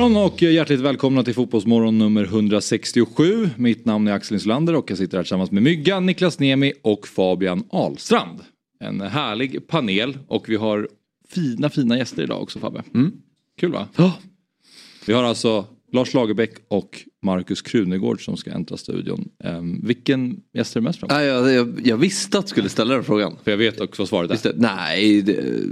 Morgon och hjärtligt välkomna till Fotbollsmorgon nummer 167. Mitt namn är Axel Inslander och jag sitter här tillsammans med Myggan, Niklas Nemi och Fabian Ahlstrand. En härlig panel och vi har fina fina gäster idag också Fabbe. Kul va? Ja. Vi har alltså Lars Lagerbäck och Markus Krunegård som ska äntra studion. Um, vilken gäst är du mest fram jag, jag, jag visste att du skulle ställa den frågan. För jag vet också vad svaret är. Visste, nej, det,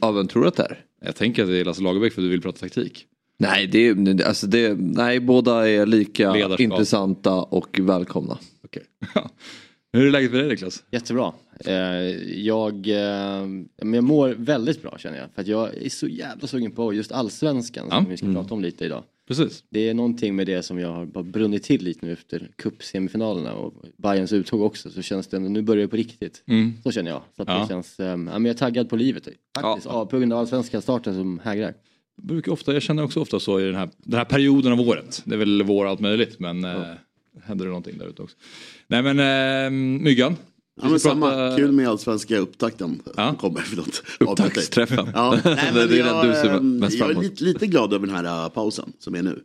ja, vem tror du att det är? Jag tänker att det är Lasse Lagerbäck för du vill prata taktik. Nej, det, alltså det, nej, båda är lika Ledarskap. intressanta och välkomna. Okej. Hur är läget för dig Niklas? Jättebra. Eh, jag, eh, men jag mår väldigt bra känner jag. För att jag är så jävla sugen på just allsvenskan som Ja. vi ska prata om lite idag. Precis. Det är någonting med det som jag har bara brunnit till lite nu efter cupsemifinalerna och Bayerns uttåg också. Så känns det, nu börjar det på riktigt. Mm. Så känner jag. Så att Ja. det känns, eh, ja, men jag är taggad på livet faktiskt. Ja. på grund av allsvenska starten som hägrar. Brukar ofta, jag känner också ofta så i den här, den här perioden av året. Det är väl vår allt möjligt men eh, händer det någonting där ute också. Nej men eh, Myggan. Ja, men samma. prata- Kul med allsvenska upptakten. Ja. som Kommer, förlåt. Upptaktsträffen. Ja, nej, men det är jag, du eh, mest jag är lite, lite glad över den här uh, pausen som är nu.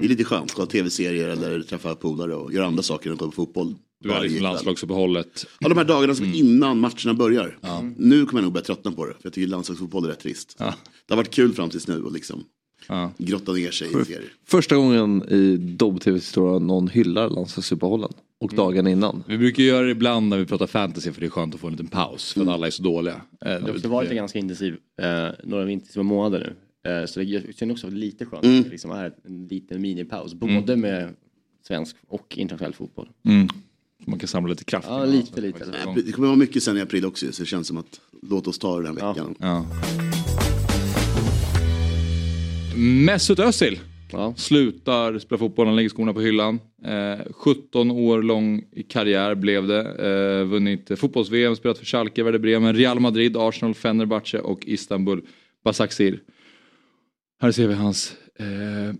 Det är lite skönt, kolla tv-serier eller träffa polare och göra andra saker än kolla på fotboll. Du är liksom landslagsuppehållet. Ja, de här dagarna som innan matcherna börjar. Nu kommer jag nog börja tröttna på det, för jag tycker landslagsfotboll är rätt trist. Ja. Det har varit kul fram tills nu och liksom Ja. grotta ner sig i serier. Första gången i Dobb-TVs historia någon hyllar landslagsuppehållen. Och Mm. dagen innan. Vi brukar göra det ibland när vi pratar fantasy för det är skönt att få en liten paus för att alla är så dåliga. Eh, Det har också varit en ganska intensiv, eh, några intensiva månader nu. Eh, så det jag känner också lite skönt att det liksom är en liten minipaus. Både med svensk och internationell fotboll. Mm. Man kan samla lite kraft. Ja, lite, lite. Det kommer vara mycket sen i april också så det känns som att låt oss ta den här Ja. veckan. Ja. Mesut Özil Ja. slutar spela fotboll, han lägger skorna på hyllan. Eh, 17 år lång karriär blev det. Eh, vunnit fotbolls-VM, spelat för Schalke, Werder Bremen, Real Madrid, Arsenal, Fenerbahce och Istanbul Basaksehir. Här ser vi hans eh,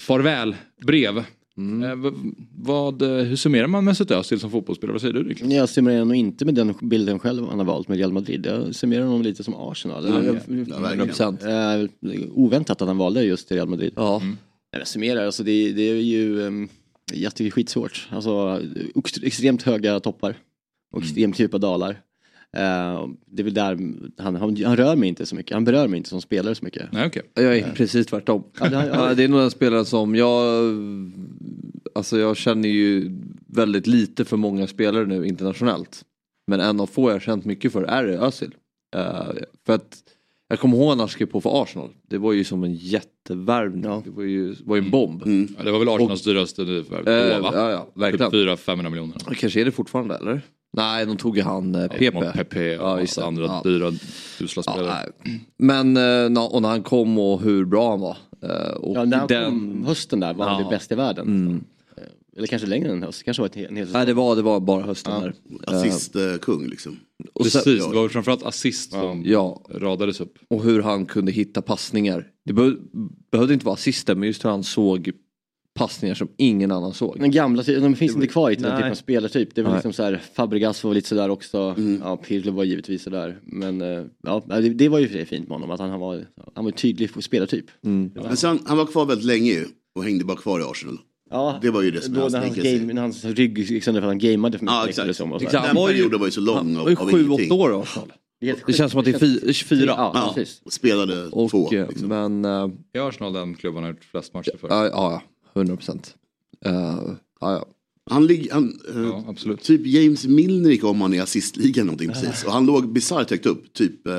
farvälbrev. Eh, v- vad, eh, hur summerar man Mesut Özil som fotbollsspelare? Vad säger du Niklas? Jag summerar nog inte med den bilden själv han har valt med Real Madrid. Jag summerar honom lite som Arsenal. Ja, Jag- ja, verkligen. 100%. Eh, oväntat att han valde just Real Madrid. Ja. Nej, Jag summerar, alltså det, det är ju um, jag tycker skitsvårt. Alltså ex- extremt höga toppar och extremt djupa dalar. Eh, det är väl där han, han, han rör mig inte så mycket, han berör mig inte som spelare så mycket. Nej, okej. Jag är precis tvärtom. Ja, det har- ja. Ja, det är nog en spelare som jag... Alltså jag känner ju väldigt lite för många spelare nu internationellt. Men en av få jag känt mycket för är Özil. Eh, för att jag kommer ihåg när han skrev på för Arsenal. Det var ju som en jättevärvning. Ja. Det var ju, var ju en bomb. Ja, det var väl Arsenals dyraste nu för Eh, va? ja, ja, verkligen. Typ 400-500 miljoner. Kanske är det fortfarande eller? Nej, de tog ju han eh, PP. Och Pepe och Ja, andra Ja. dyra usla Ja, spelare. nej. Men eh, och när han kom och hur bra han var. Eh, och Ja, när han den- kom hösten där var han Ja. det bästa i världen. Eh, Eller kanske längre än höst, kanske var ett, en hel. Nej, det var, det var bara hösten Ja. där. Eh, Assist-kung liksom. Och sen- Precis, det var framförallt assist som Ja, radades upp. och hur han kunde hitta passningar. Det be behövde inte vara assisten men just hur han såg passningar som ingen annan såg. Den gamla, de finns inte kvar i den typen av spelartyp. Det var liksom så här, Fabregas var lite sådär också. Ja, Pirlo var givetvis sådär. Men eh, ja, det, det var ju för sig fint med honom att han, han var, han var tydlig spelartyp. Men sen, han var kvar väldigt länge ju och hängde bara kvar i Arsenal. Ja, Det var ju det som då hans när hans, game, när hans rygg gick sönder för att han gameade för mycket. Ja exakt. som, och så Exakt. här. Den var ju- perioden var ju så lång Han av, var ju av sju, ingenting. åtta år. Helt Det känns som att det är 24. Ja, Ja, precis. spelade Och, två. eh, Liksom. Men, uh, I Arsenal den klubban har gjort flest matcher för. ja, ja, 100 procent. Uh, ja, ja. Han ligger, han, eh, Ja, absolut. typ James Milner gick om han i assistligan någonting precis. Och han låg bisarrt högt upp, typ eh,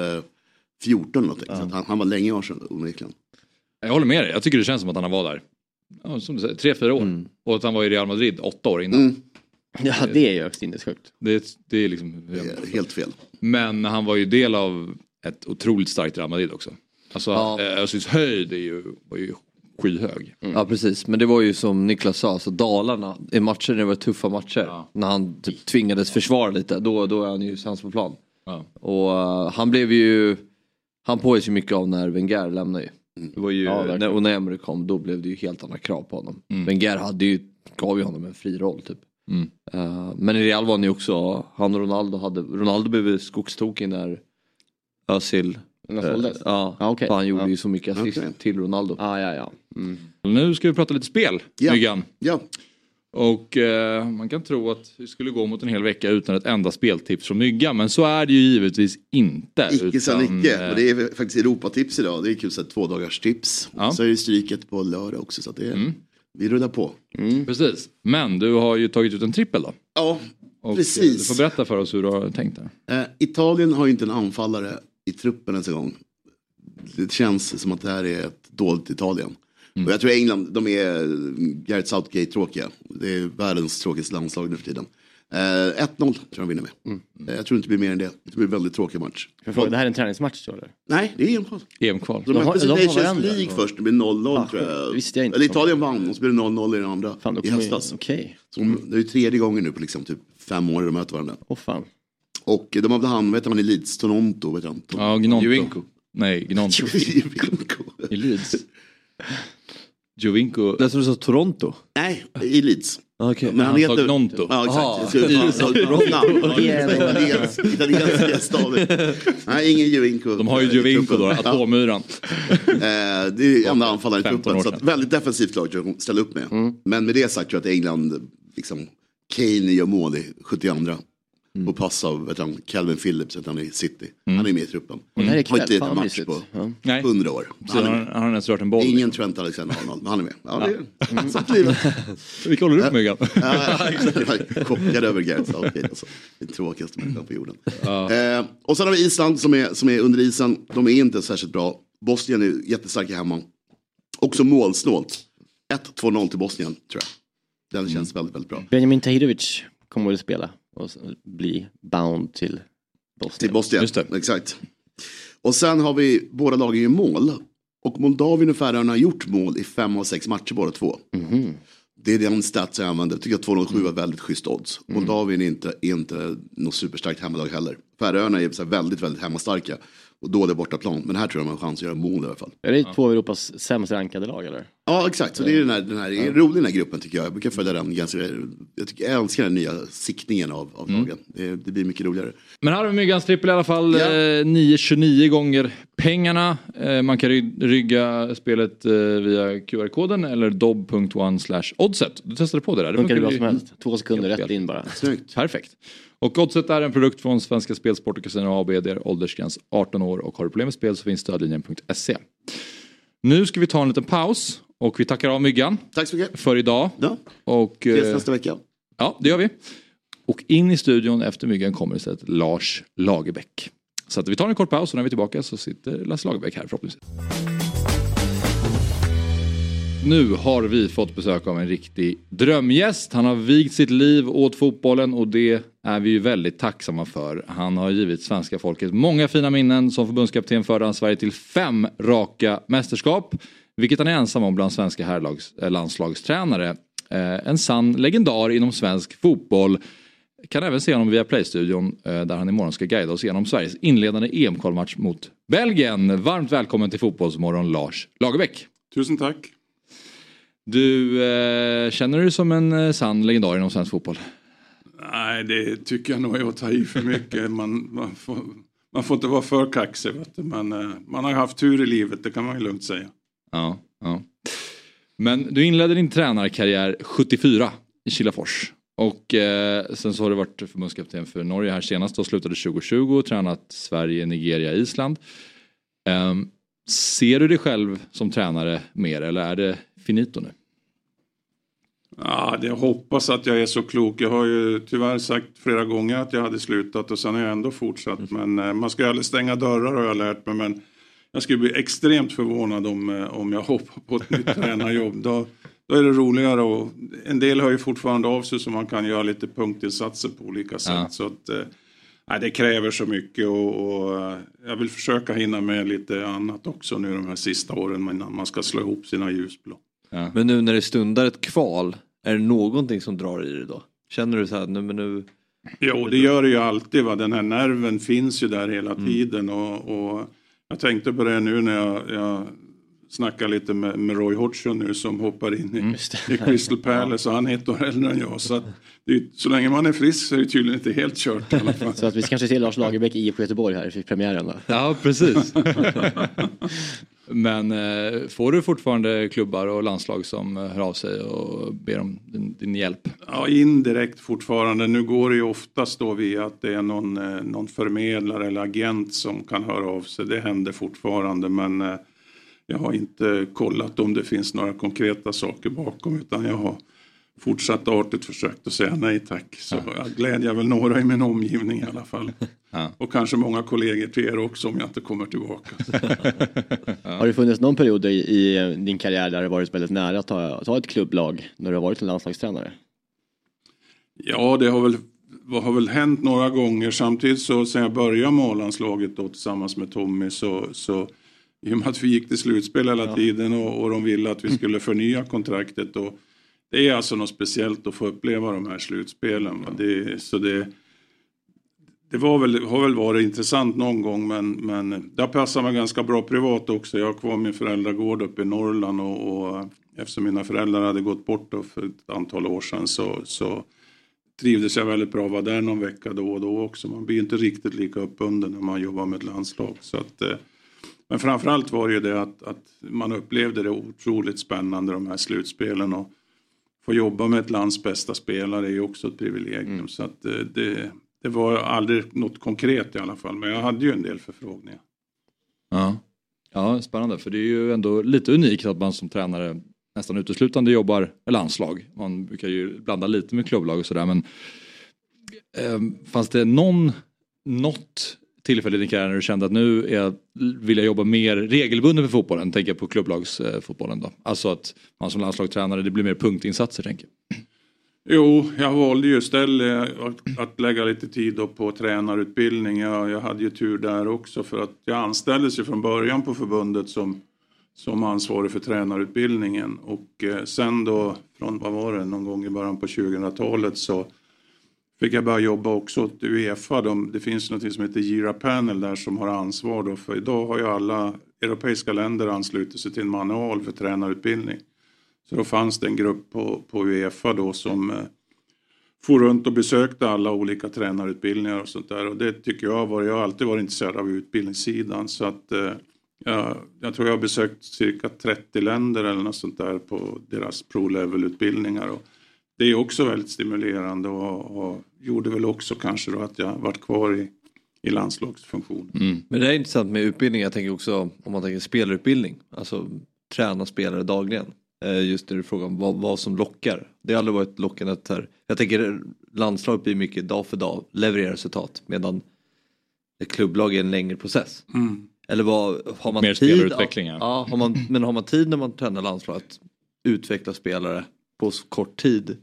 14 någonting. Så att han, han var länge i Arsenal onekligen. Jag håller med dig, jag tycker det känns som att han var där. Ja, som du säger, tre, fyra år. Mm. Och att han var i Real Madrid åtta år innan. Mm, Ja, det är ju sinnessjukt. Det, det är liksom... det är helt fel. Men han var ju del av ett otroligt starkt Real Madrid också. Alltså Ja. ja. Özils höjd är ju, var ju skyhög. Ja precis, men det var ju som Niklas sa, så Dalarna, i matcher när det var tuffa matcher, Ja. när han typ tvingades försvara lite, då, då är han ju sämst på plan. Ja. Och eh, han blev ju, han pågick ju mycket av när Wenger lämnade ju. Det var ju, Ja, när, och när Emery kom då blev det ju helt andra krav på honom. Mm. Wenger hade ju, gav ju honom en fri roll typ. Mm. Eh, men i Real var han ju också, han och Ronaldo hade, Ronaldo blev skogstokig när Özil såldes? Ja, okej. för han gjorde Ja. ju så mycket assist Okej. till Ronaldo. Ah, ja, ja. Mm. Nu ska vi prata lite spel, Ja. Myggan. Ja, Och eh, man kan tro att vi skulle gå mot en hel vecka utan ett enda speltips från Myggan. Men så är det ju givetvis inte. icke sa Nicke. eh, Och det är faktiskt Europatips idag. Det är kul så två dagars tips. Ja. Så är det stryket på lördag också. Så det är, Mm. vi rullar på. Precis. Men du har ju tagit ut en trippel då. Ja, Och Precis. eh, Du får berätta för oss hur du har tänkt där. Eh, Italien har ju inte en anfallare i truppen ens en gång. Det känns som att det här är ett dåligt Italien. Och jag tror England, de är Gareth Southgate tråkiga. Det är världens tråkigaste landslag nu för tiden. Eh, 1-0 tror jag de vinner med. Eh, jag tror inte det blir mer än det. Det blir en väldigt tråkig match. Fråga, det här är en träningsmatch då eller? Nej, det är EM-kval. EM-kval. De De har- möttes i de har Nations League eller? först, det blir 0-0 Ah, tror jag. det visste jag inte. Eller Italien vann och så blev det 0-0 i den andra Fan, i höstas. Okej. Så det är ju tredje gången nu på liksom typ fem år de möter varandra. Åh fan. Och de har väl han, vet man i Leeds, Toronto, vet han? Ja, Gnonto. Nej, Gnonto. I Leeds. Jovinko. Jag tror du sa Toronto. Nej, i Leeds. Okej. Men han Han heter... Gnonto. Ja, exakt. Italienska stavet. Nej, ingen Jovinko. De har ju Jovinko då, atommyran. Eh, det är enda anfallaren i 15 truppen. Så att väldigt defensivt lag de ställer upp med. Men med det sagt tror jag att England, liksom, Kane gör mål i 72. Och pass av vet han, Calvin Phillips, vet han i City. Han är med i truppen. Är Har inte en match på Ja. 100 år. så Han är har med. han har han ens rört en boll. Ingen Trent Alexander-Arnold, men han är med. Ja, det är sånt livet. Vilka håller du Myggan? Ja, jag chockad över Gareth Southgate. Alltså. Den tråkigaste människan på jorden. Eh, och sen har vi Island som är, som är under isen. De är inte särskilt bra. Bosnien är jättestarka hemma. Också målsnålt. 1-2-0 till Bosnien tror jag. Den känns väldigt, väldigt bra. Benjamin Tahirovic kommer att spela och bli bound till Bosnien. Till Bosnien, Just det. exakt. Och sen har vi båda lagen i mål. Och Moldavien och Färöarna har gjort mål i fem av sex matcher båda två. Mhm. Det är den stats jag använder. Jag tycker att 207 var väldigt schysst odds. Mm. Moldavien är inte, är inte något superstarkt hemmalag heller. Färöarna är så här väldigt, väldigt hemmastarka. Och dåliga bortaplan. Men här tror jag de har chans att göra mål i alla fall. Är det två av Europas sämst rankade lag eller? Ja, exakt. Så det är den här, den här, det är rolig den här gruppen tycker jag. Jag brukar följa den ganska, jag, tycker, jag älskar den nya siktningen av, av Mm. lagen. Det, det blir mycket roligare. Men här har vi Myggans trippel i alla fall. Ja. Eh, 9,29 gånger pengarna. Eh, man kan ry- rygga spelet eh, via QR-koden eller dob.one slash oddset. Du testade på det där. Funkar det bra som helst. Två sekunder rätt in bara. Snyggt. Perfekt. Och Oddset är en produkt från Svenska Spel, Sport och Casino AB. Det är åldersgräns 18 år och har du problem med spel så finns stödlinjen.se. Nu ska vi ta en liten paus och vi tackar av Myggan Tack så mycket. för idag. Ja, Och, ses eh, nästa vecka. ja, det gör vi. Och in i studion efter Myggan kommer istället Lars Lagerbäck. Så att vi tar en kort paus och när vi är tillbaka så sitter Lasse Lagerbäck här förhoppningsvis. Nu har vi fått besök av en riktig drömgäst. Han har vigt sitt liv åt fotbollen och det är vi ju väldigt tacksamma för. Han har givit svenska folket många fina minnen. Som förbundskapten förde han Sverige till fem raka mästerskap. Vilket han är ensam om bland svenska herrlags, eh, landslagstränare. Eh, en sann legendar inom svensk fotboll. Kan även se honom via Playstudion eh, där han imorgon ska guida oss genom Sveriges inledande EM-kvalmatch mot Belgien. Varmt välkommen till Fotbollsmorgon Lars Lagerbäck. Tusen tack. Du, eh, känner du dig som en eh, sann legendar inom svensk fotboll? Nej, det tycker jag nog är att ta i för mycket. Man, man, får, man får inte vara för kaxig. Men eh, man har haft tur i livet, det kan man ju lugnt säga. Ja, ja. Men du inledde din tränarkarriär 74 i Kilafors. Och eh, sen så har du varit förbundskapten för Norge här senast och slutade 2020 och tränat Sverige, Nigeria, Island. Ehm, ser du dig själv som tränare mer eller är det finito nu? Ja, det jag hoppas att jag är så klok. Jag har ju tyvärr sagt flera gånger att jag hade slutat och sen har jag ändå fortsatt. Men eh, man ska ju aldrig stänga dörrar har jag lärt mig. Men jag skulle bli extremt förvånad om, eh, om jag hoppar på ett nytt tränarjobb. Då, då är det roligare och en del hör ju fortfarande av sig så man kan göra lite punktinsatser på olika sätt. Ja. Så att, eh, Nej, det kräver så mycket och, och jag vill försöka hinna med lite annat också nu de här sista åren innan man ska slå ihop sina ljusblå. Ja. Men nu när det stundar ett kval, är det någonting som drar i det då? Känner du så här, nu, men nu... Jo, det gör det ju alltid. Va? Den här nerven finns ju där hela mm. tiden. Och, och, jag tänkte på det nu när jag, jag snackar lite med, med Roy Hodgson nu som hoppar in i, mm. i Crystal Palace och han är ett år äldre än jag. Så, att det, så länge man är frisk så är det tydligen inte helt kört i alla fall. så att vi kanske ser Lars Lagerbäck i IFK Göteborg här i premiären då? Ja, precis. Men eh, får du fortfarande klubbar och landslag som eh, hör av sig och ber om din, din, hjälp? Ja, indirekt fortfarande. Nu går det ju oftast då via att det är någon, eh, någon förmedlare eller agent som kan höra av sig. Det händer fortfarande men eh, jag har inte kollat om det finns några konkreta saker bakom utan jag har fortsatt artigt försökt att säga nej tack. Så ja. jag glädjer väl några i min omgivning i alla fall. Ja. Och kanske många kollegor till er också om jag inte kommer tillbaka. ja. Har det funnits någon period i, i, din karriär där det varit väldigt nära att ta, ta ett klubblag när du har varit en landslagstränare? Ja, det har väl, har väl hänt några gånger. Samtidigt så sen jag började med A-landslaget tillsammans med Tommy så, så i och med att vi gick till slutspel hela ja. tiden och, och de ville att vi skulle förnya kontraktet. Och det är alltså något speciellt att få uppleva de här slutspelen. Det, så det, det var väl, har väl varit intressant någon gång men, men det har passat mig ganska bra privat också. Jag har kvar min föräldragård uppe i Norrland och, och eftersom mina föräldrar hade gått bort för ett antal år sedan så, så trivdes jag väldigt bra att vara där någon vecka då och då också. Man blir inte riktigt lika uppbunden när man jobbar med ett landslag. Så att, eh, men framförallt var det ju det att, att man upplevde det otroligt spännande de här slutspelen. Och få jobba med ett lands bästa spelare är ju också ett privilegium. Mm. Så att eh, det, det var aldrig något konkret i alla fall. Men jag hade ju en del förfrågningar. Ja. ja, spännande. För det är ju ändå lite unikt att man som tränare nästan uteslutande jobbar med landslag. Man brukar ju blanda lite med klubblag och sådär. Men eh, fanns det någon, något tillfälle i din karriär när du kände att nu är, vill jag jobba mer regelbundet med fotbollen? Tänker jag på klubblagsfotbollen då. Alltså att man som landslagstränare, det blir mer punktinsatser tänker jag. Jo, jag valde ju istället att, lägga lite tid på tränarutbildning. Jag, jag hade ju tur där också för att jag anställdes ju från början på förbundet som, som ansvarig för tränarutbildningen och eh, sen då från, vad var det, någon gång i början på 2000-talet så fick jag börja jobba också åt Uefa. De, det finns något som heter Gira Panel där som har ansvar då för idag har ju alla europeiska länder anslutit sig till en manual för tränarutbildning. Så då fanns det en grupp på, på Uefa då som eh, for runt och besökte alla olika tränarutbildningar och sånt där och det tycker jag var, jag har alltid varit intresserad av utbildningssidan så att eh, jag, jag tror jag har besökt cirka 30 länder eller något sånt där på deras pro-level utbildningar. Och, det är också väldigt stimulerande och, och, gjorde väl också kanske då att jag varit kvar i, i landslagsfunktion. Mm. Men det är intressant med utbildning, jag tänker också om man tänker spelarutbildning, alltså träna spelare dagligen. Eh, just det du frågar om vad, vad, som lockar. Det har aldrig varit lockande att här, jag tänker landslaget blir mycket dag för dag, leverera resultat medan ett klubblag är en längre process. Mm. Eller vad, har man Mer tid? Spelarutveckling ja. har man, men har man tid när man tränar landslaget att utveckla spelare på så kort tid?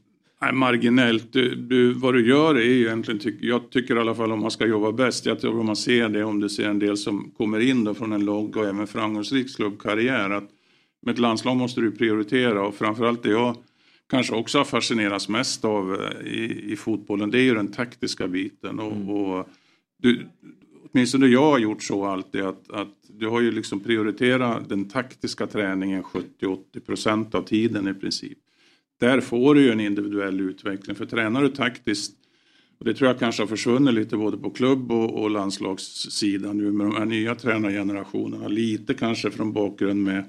Nej, marginellt. Du, du, vad du gör är ju egentligen, tyck, jag tycker i alla fall om man ska jobba bäst, jag tror man ser det om du ser en del som kommer in då från en låg och även framgångsrik klubbkarriär. Att med ett landslag måste du prioritera och framförallt det jag kanske också har fascinerats mest av eh, i, i fotbollen det är ju den taktiska biten. Och, mm. och du, åtminstone jag har gjort så alltid att, att du har ju liksom prioriterat den taktiska träningen 70-80% av tiden i princip där får du ju en individuell utveckling. För tränar du taktiskt, och det tror jag kanske har försvunnit lite både på klubb och, och landslagssidan nu med de här nya tränargenerationerna. Lite kanske från bakgrund med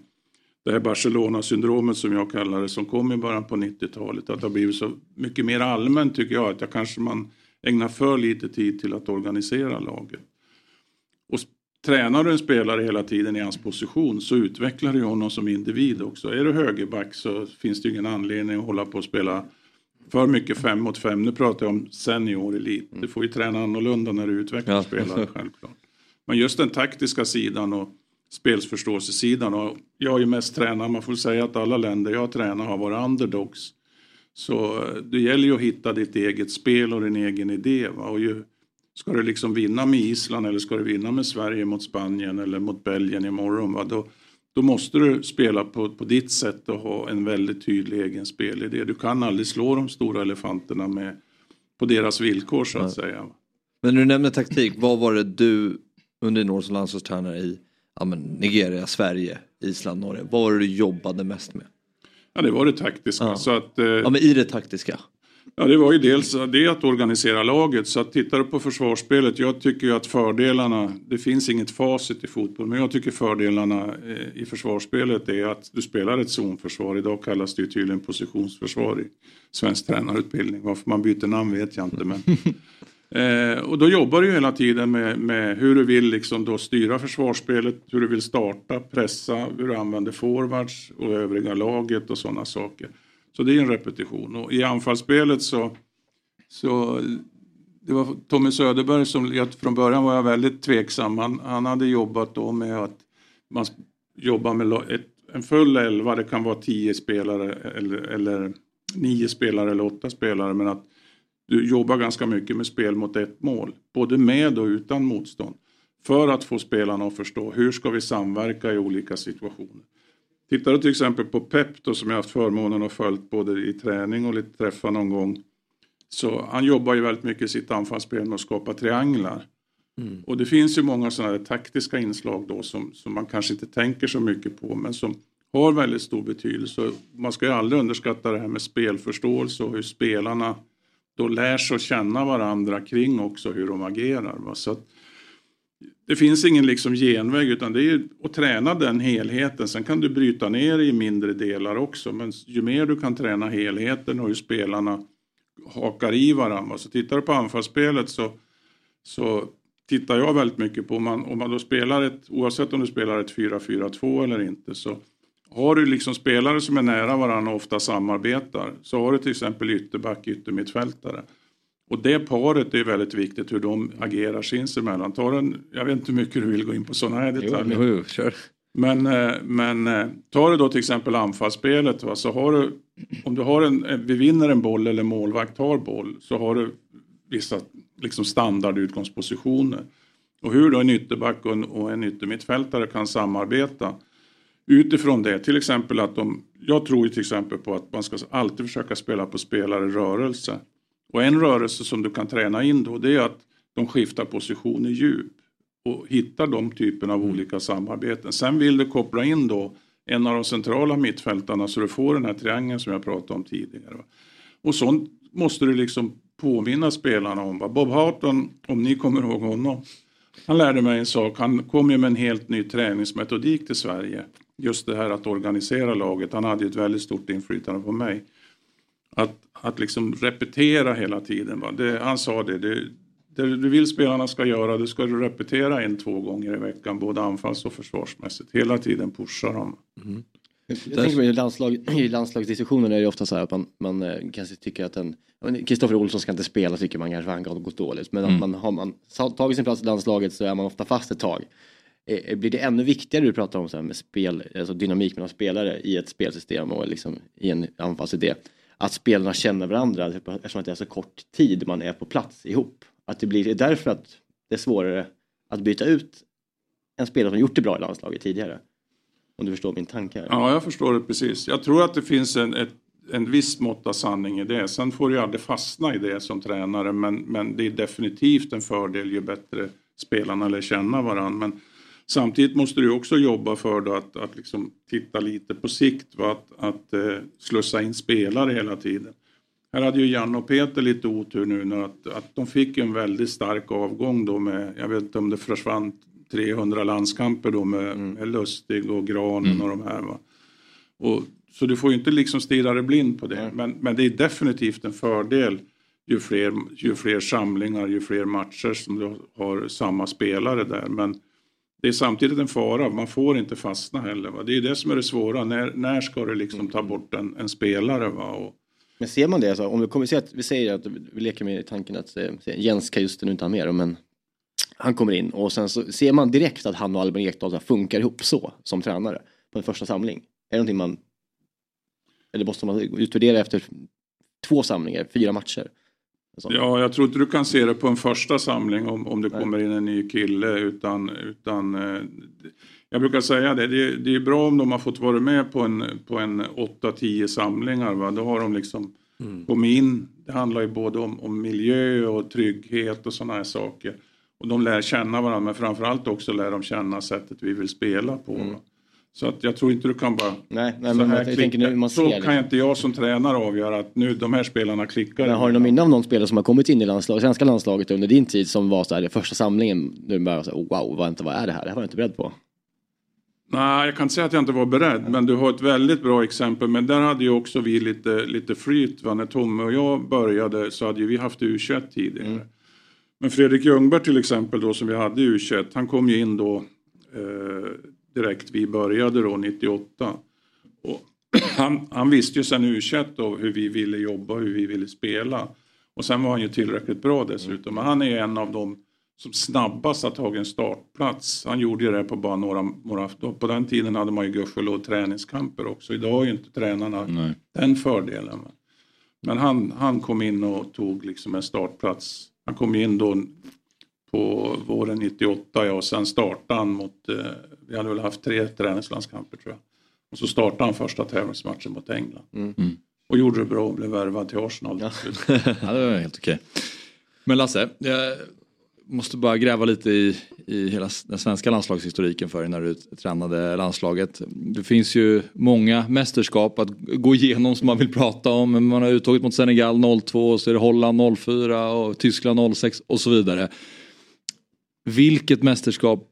det här Barcelona-syndromet som jag kallar det som kom i början på 90-talet. Att det har blivit så mycket mer allmänt tycker jag att jag kanske man ägnar för lite tid till att organisera laget. Tränar du en spelare hela tiden i hans position så utvecklar du honom som individ också. Är du högerback så finns det ingen anledning att hålla på och spela för mycket fem mot fem. Nu pratar jag om senior elit. Du får ju träna annorlunda när du utvecklar ja. spelare självklart. Men just den taktiska sidan och spelsförståelsesidan. Och jag har ju mest tränat, man får säga att alla länder jag tränar har varit underdogs. Så eh, det gäller ju att hitta ditt eget spel och din egen idé. Va? Och ju Ska du liksom vinna med Island eller ska du vinna med Sverige mot Spanien eller mot Belgien imorgon? Va? Då, då måste du spela på, på ditt sätt och ha en väldigt tydlig egen spelidé. Du kan aldrig slå de stora elefanterna med, på deras villkor så att ja. säga. Men när du nämner taktik, vad var det du under din år som landslagstränare i ja, Nigeria, Sverige, Island, Norge, vad var det du jobbade mest med? Ja det var det taktiska. Ja. Så att, eh, ja men i det taktiska? Ja, det var ju dels det att organisera laget. Så att tittar du på försvarsspelet, jag tycker ju att fördelarna, det finns inget facit i fotboll, men jag tycker fördelarna eh, i försvarsspelet är att du spelar ett zonförsvar. Idag kallas det ju tydligen positionsförsvar i svensk tränarutbildning. Varför man byter namn vet jag inte. Men, eh, och då jobbar du hela tiden med, med, hur du vill liksom då styra försvarsspelet, hur du vill starta, pressa, hur du använder forwards och övriga laget och sådana saker. Så det är en repetition. Och i anfallsspelet så, så det var Tommy Söderberg som från början var jag väldigt tveksam. Han, han hade jobbat då med att man jobbar med ett, en full elva, det kan vara tio spelare eller, eller nio spelare eller åtta spelare. Men att du jobbar ganska mycket med spel mot ett mål. Både med och utan motstånd. För att få spelarna att förstå hur ska vi samverka i olika situationer. Tittar du till exempel på Pep då, som jag haft förmånen att följt både i träning och lite träffar någon gång. Så han jobbar ju väldigt mycket i sitt anfallsspel med att skapa trianglar. Mm. Och det finns ju många sådana här taktiska inslag då som, som man kanske inte tänker så mycket på men som har väldigt stor betydelse. Man ska ju aldrig underskatta det här med spelförståelse och hur spelarna då lär sig att känna varandra kring också hur de agerar. Va? Så att, det finns ingen liksom genväg utan det är att träna den helheten. Sen kan du bryta ner i mindre delar också. Men ju mer du kan träna helheten och hur spelarna hakar i varandra. Så tittar du på anfallsspelet så, så tittar jag väldigt mycket på om man, om man då spelar ett, oavsett om du spelar ett 4-4-2 eller inte så har du liksom spelare som är nära varandra och ofta samarbetar så har du till exempel ytterback, yttermittfältare. Och det paret är väldigt viktigt hur de agerar sinsemellan. Tar en, jag vet inte hur mycket du vill gå in på sådana här detaljer. Jo, jo, kör. Men, eh, men eh, tar du då till exempel anfallsspelet va, så har du, om du har en, eh, vi vinner en boll eller målvakt har boll så har du vissa liksom standardutgångspositioner. Och hur då en ytterback och en, och en yttermittfältare kan samarbeta utifrån det. Till exempel att de, jag tror ju till exempel på att man ska alltid försöka spela på spelare rörelse. Och en rörelse som du kan träna in då det är att de skiftar position i djup och hittar de typerna av mm. olika samarbeten. Sen vill du koppla in då en av de centrala mittfältarna så du får den här triangeln som jag pratade om tidigare. Och sånt måste du liksom påminna spelarna om. Bob Harton, om ni kommer ihåg honom, han lärde mig en sak. Han kom ju med en helt ny träningsmetodik till Sverige. Just det här att organisera laget. Han hade ju ett väldigt stort inflytande på mig. Att, att liksom repetera hela tiden. Va? Det, han sa det, det, det du vill spelarna ska göra det ska du repetera en, två gånger i veckan. Både anfalls och försvarsmässigt. Hela tiden pusha dem. Mm. Jag tänker mig i, landslag, i landslagsdiskussionen är det ofta så här att man, man eh, kanske tycker att en Kristoffer Olsson ska inte spela tycker man kanske han har gått dåligt. Men mm. man, har man tagit sin plats i landslaget så är man ofta fast ett tag. Eh, blir det ännu viktigare du pratar om så här med spel, alltså dynamik mellan spelare i ett spelsystem och liksom i en anfallsidé att spelarna känner varandra eftersom det är så kort tid man är på plats ihop. Att det blir därför att det är svårare att byta ut en spelare som gjort det bra i landslaget tidigare. Om du förstår min tanke. Ja, jag förstår det precis. Jag tror att det finns en, ett, en viss mått av sanning i det. Sen får du aldrig fastna i det som tränare men, men det är definitivt en fördel ju bättre spelarna lär känna varandra. Men Samtidigt måste du också jobba för då att, att liksom titta lite på sikt, va? att, att eh, slussa in spelare hela tiden. Här hade ju Janne och Peter lite otur nu när att, att de fick en väldigt stark avgång då med, jag vet inte om det försvann 300 landskamper då med, mm. med Lustig och Granen mm. och de här. Va? Och, så du får ju inte liksom stirra dig blind på det. Men, men det är definitivt en fördel ju fler, ju fler samlingar, ju fler matcher som du har samma spelare där. Men det är samtidigt en fara, man får inte fastna heller. Va? Det är det som är det svåra, när, när ska du liksom ta bort en, en spelare? Va? Och... Men ser man det, alltså, om vi, kommer att, vi säger att vi leker med tanken att eh, Jens kan just nu inte ha med men han kommer in och sen så ser man direkt att han och Albin Ekdal funkar ihop så som tränare på en första samling. Är det någonting man eller måste man utvärdera efter två samlingar, fyra matcher? Ja, jag tror inte du kan se det på en första samling om, om det kommer in en ny kille. Utan, utan eh, jag brukar säga det, det, det är bra om de har fått vara med på en, på en 8-10 samlingar. Va? Då har de liksom kommit in. Det handlar ju både om, om miljö och trygghet och sådana här saker. Och de lär känna varandra men framförallt också lär de känna sättet vi vill spela på. va. Så att jag tror inte du kan bara Nej, nej så men jag, jag tänker nu, man så ser kan liksom. inte jag som tränare avgöra att nu de här spelarna klickar. Men har du någon minne av någon spelare som har kommit in i landslag, svenska landslaget under din tid som var så här, första samlingen, nu bara så här, oh, wow, vad, vad är det här? Det här var jag inte beredd på. Nej, jag kan inte säga att jag inte var beredd, men du har ett väldigt bra exempel. Men där hade ju också vi lite, lite flyt. Va? När Tommy och jag började så hade ju vi haft U21 tidigare. Men Fredrik Ljungberg till exempel då som vi hade i U21, han kom ju in då eh, direkt vi började då 98. Och han, han visste ju sen U21 då hur vi ville jobba, hur vi ville spela. Och sen var han ju tillräckligt bra dessutom. Men han är en av dem som snabbast har tagit en startplats. Han gjorde ju det på bara några, några På den tiden hade man ju gudskelov träningskamper också. Idag har ju inte tränarna Nej. den fördelen. Men han, han kom in och tog liksom en startplats. Han kom in då på våren 98 ja, och sen startade han mot, eh, vi hade väl haft tre träningslandskamper tror jag. Och så startade han första tävlingsmatchen mot England. Och gjorde det bra och blev värvad till Arsenal. till slut. Ja, det var helt okej. Men Lasse, jag måste bara gräva lite i, i hela den svenska landslagshistoriken för dig när du tränade landslaget. Det finns ju många mästerskap att gå igenom som man vill prata om. Man har uttagit mot Senegal 02, och så är det Holland 04 och Tyskland 06 och så vidare. Vilket mästerskap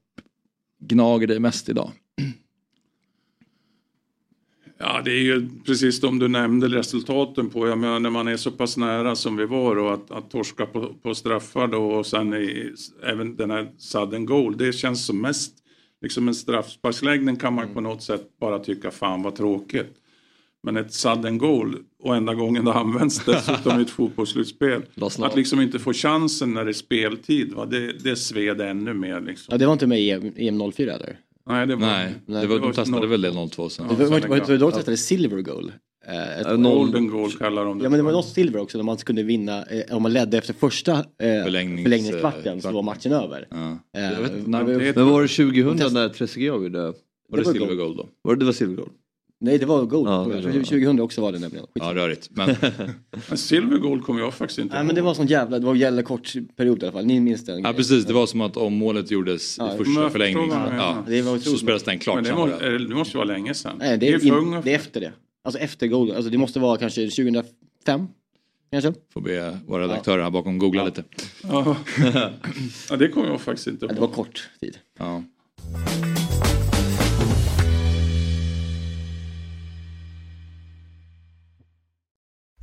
gnager dig mest idag? Ja, det är ju precis de du nämnde resultaten på. Jag menar, när man är så pass nära som vi var och att, att torska på, på straffar då och sen i, även den här sudden goal. Det känns som mest liksom en straffsparksläggning kan man på något sätt bara tycka fan vad tråkigt. Men ett sudden goal och enda gången det används dessutom i ett fotbollsslutspel. Att liksom inte få chansen när det är speltid. Va? Det, det sved ännu mer liksom. Ja, det var inte med i EM, EM 04 eller? Nej, det var, Nej, Nej, det var, det var de testade väl det 02 sen. Det var, var, var, då Ja. testade Silver Goal. Eh, ett, Ja, Golden goal kallar de det. ja men det var något silver också när man kunde vinna, eh, om man ledde efter första eh, Förlängnings- förlängningskvarten så var matchen över. Ja. Eh, vet när- Men var det 2000 när Trezeguet gjorde? Var det det var silver gold då? Var det, det var silvergold? Nej det var goal. Ja, det var- 2000 också var det nämligen. Skit. Ja, rörigt. Men Men silver goal kommer jag faktiskt inte Nej men det var sån jävla, det var en jävla kort period i alla fall. Ni minns den? Ja precis, det var som att om målet gjordes Ja, i första förlängningen ja. Det så spelas den klart Men det, må, var det. det måste ju vara länge sedan. Nej det är, för in, unga det är efter det. Alltså efter goal, alltså det måste vara kanske 2005? Kanske? Får be våra redaktörer här bakom googla lite. Ja. ja, det kommer jag faktiskt inte Ja, det var kort tid. Ja.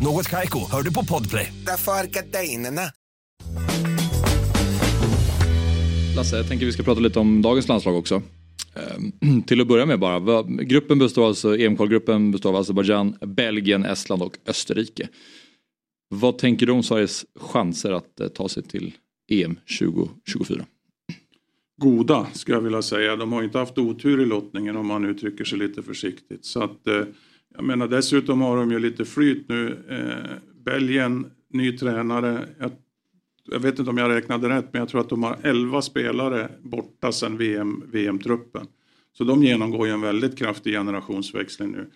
Något Kaiko, hör du på Podplay. Därför är gardinerna. Lasse, jag tänker vi ska prata lite om dagens landslag också. Ehm, till att börja med bara, gruppen består alltså, EM-kvalgruppen består av Azerbajdzjan, Belgien, Estland och Österrike. Vad tänker du om Sveriges chanser att eh, ta sig till EM 2024? Goda, skulle jag vilja säga. De har inte haft otur i lottningen om man uttrycker sig lite försiktigt. Så att, eh, jag menar, dessutom har de ju lite flyt nu. Eh, Belgien, ny tränare. Jag, jag vet inte om jag räknade rätt, men jag tror att de har 11 spelare borta sedan VM, VM-truppen. Så de genomgår ju en väldigt kraftig generationsväxling nu.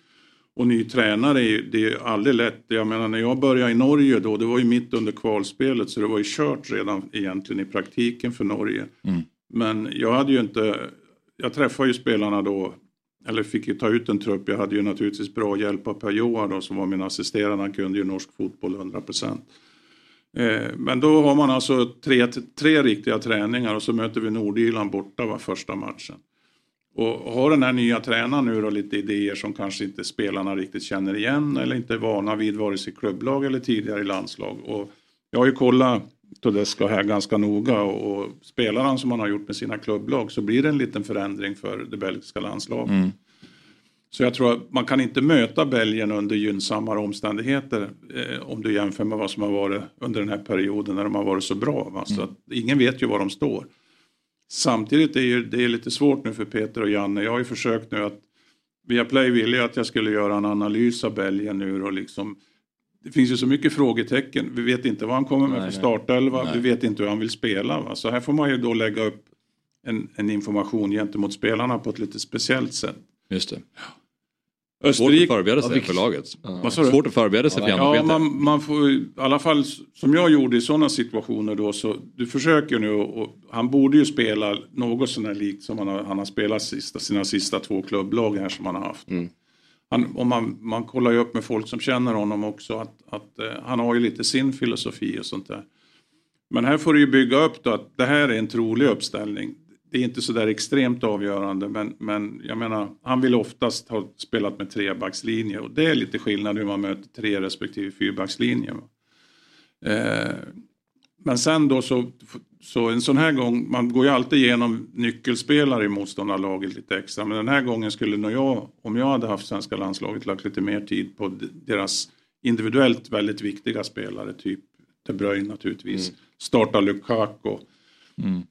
Och ny tränare, är ju- det är ju aldrig lätt. Jag menar när jag började i Norge då, det var ju mitt under kvalspelet så det var ju kört redan egentligen i praktiken för Norge. Men jag hade ju inte, jag träffade ju spelarna då, eller fick ju ta ut en trupp. Jag hade ju naturligtvis bra hjälp av Per Johan då som var min assisterande. Han kunde ju norsk fotboll 100 procent. Eh, men då har man alltså tre, tre riktiga träningar och så möter vi Nordirland borta var första matchen. Och har den här nya tränaren nu då lite idéer som kanske inte spelarna riktigt känner igen eller inte är vana vid vare sig klubblag eller tidigare i landslag. Och jag har ju kollat Tedesco här ganska noga och, och spelar han som han har gjort med sina klubblag så blir det en liten förändring för det belgiska landslaget. Mm. Så jag tror att man kan inte möta Belgien under gynnsammare omständigheter eh, om du jämför med vad som har varit under den här perioden när de har varit så bra. Va? Så att ingen vet ju var de står. Samtidigt är ju, det är lite svårt nu för Peter och Janne. Jag har ju försökt nu att Viaplay ville ju att jag skulle göra en analys av Belgien nu och liksom det finns ju så mycket frågetecken. Vi vet inte vad han kommer med Nej, för startelva. Nej. Vi vet inte hur han vill spela. Va? Så här får man ju då lägga upp en, en information gentemot spelarna på ett lite speciellt sätt. Just det. Österrike... Svårt att förbereda sig Ja, för laget. Du? Svårt att förbereda sig för Janne och Ja, man, man får i alla fall som jag gjorde i sådana situationer då så du försöker nu och han borde ju spela något sånt här likt som han har, han har spelat sista, sina sista två klubblag här som han har haft. Han, om man, man kollar ju upp med folk som känner honom också att, att eh, han har ju lite sin filosofi och sånt där. Men här får du ju bygga upp då att det här är en trolig uppställning. Det är inte så där extremt avgörande men, men jag menar han vill oftast ha spelat med trebackslinje och det är lite skillnad hur man möter tre respektive fyrbackslinje. Eh, men sen då så, så en sån här gång, man går ju alltid igenom nyckelspelare i motståndarlaget lite extra. Men den här gången skulle nog jag, om jag hade haft svenska landslaget, lagt lite mer tid på deras individuellt väldigt viktiga spelare. Typ De Bruyne naturligtvis. Starta Lukaku.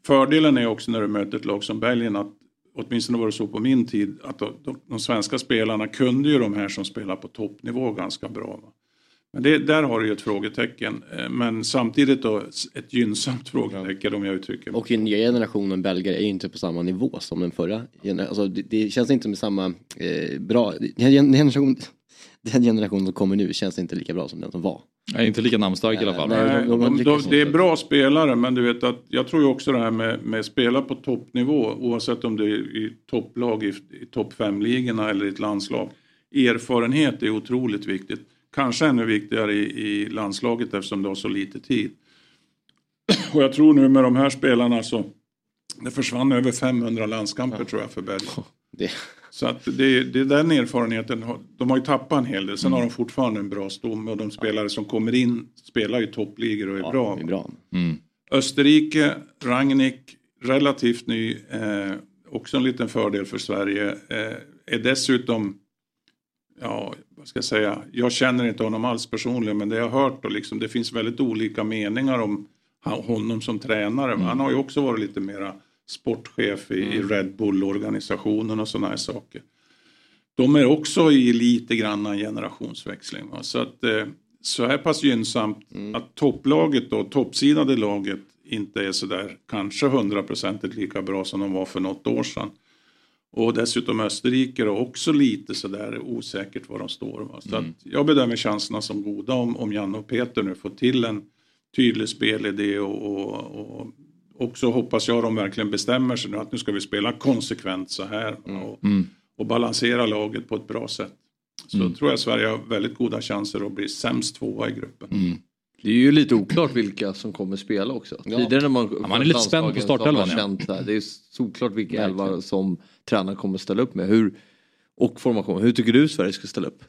Fördelen är också när du möter ett lag som Belgien att åtminstone var det så på min tid att de, de, de svenska spelarna kunde ju de här som spelar på toppnivå ganska bra. Va? Men det, där har du ju ett frågetecken. Eh, Men samtidigt då ett gynnsamt frågetecken om jag uttrycker mig. Och den nya generationen belgare är ju inte på samma nivå som den förra. Alltså, det, det känns inte med samma eh, bra... Den gen- generation, den generation som kommer nu känns inte lika bra som den som var. Nej, inte lika namnstark i alla fall. Nej, de- de de, det är bra spelare men du vet att jag tror ju också det här med, med spela på toppnivå oavsett om det är i topplag i, i topp 5-ligorna eller i ett landslag. Erfarenhet är otroligt viktigt. Kanske ännu viktigare i, i landslaget eftersom det har så lite tid. Och jag tror nu med de här spelarna så det försvann över 500 landskamper tror jag för Belgien. Det, Så att det, det är den erfarenheten. De har ju tappat en hel del. Sen har de fortfarande en bra stomme och de spelare som kommer in spelar ju toppligor och är ja, bra. är bra. Österrike, Rangnick, relativt ny. Eh, också en liten fördel för Sverige. Eh, är dessutom, ja vad ska jag säga, jag känner inte honom alls personligen men det jag har hört och liksom, det finns väldigt olika meningar om honom som tränare. Han har ju också varit lite mera sportchef i, i Red Bull-organisationen och sådana här saker. De är också i lite grann en generationsväxling. Va? Så att eh, så här pass gynnsamt att topplaget då, toppsidade laget inte är sådär kanske hundraprocentigt lika bra som de var för något år sedan. Och dessutom Österrike är också lite sådär osäkert var de står. Va? Så att jag bedömer chanserna som goda om, om Janne och Peter nu får till en tydlig spelidé och, och, och också hoppas jag de verkligen bestämmer sig nu att nu ska vi spela konsekvent så här va? och, och balansera laget på ett bra sätt. Så tror jag Sverige har väldigt goda chanser att bli sämst tvåa i gruppen. Det är ju lite oklart vilka som kommer spela också. Tidigare när man, man är lite spänd på startelvan, ja. ja. Det är såklart vilka elva som tränaren kommer ställa upp med. Hur, och formation. Hur tycker du Sverige ska ställa upp?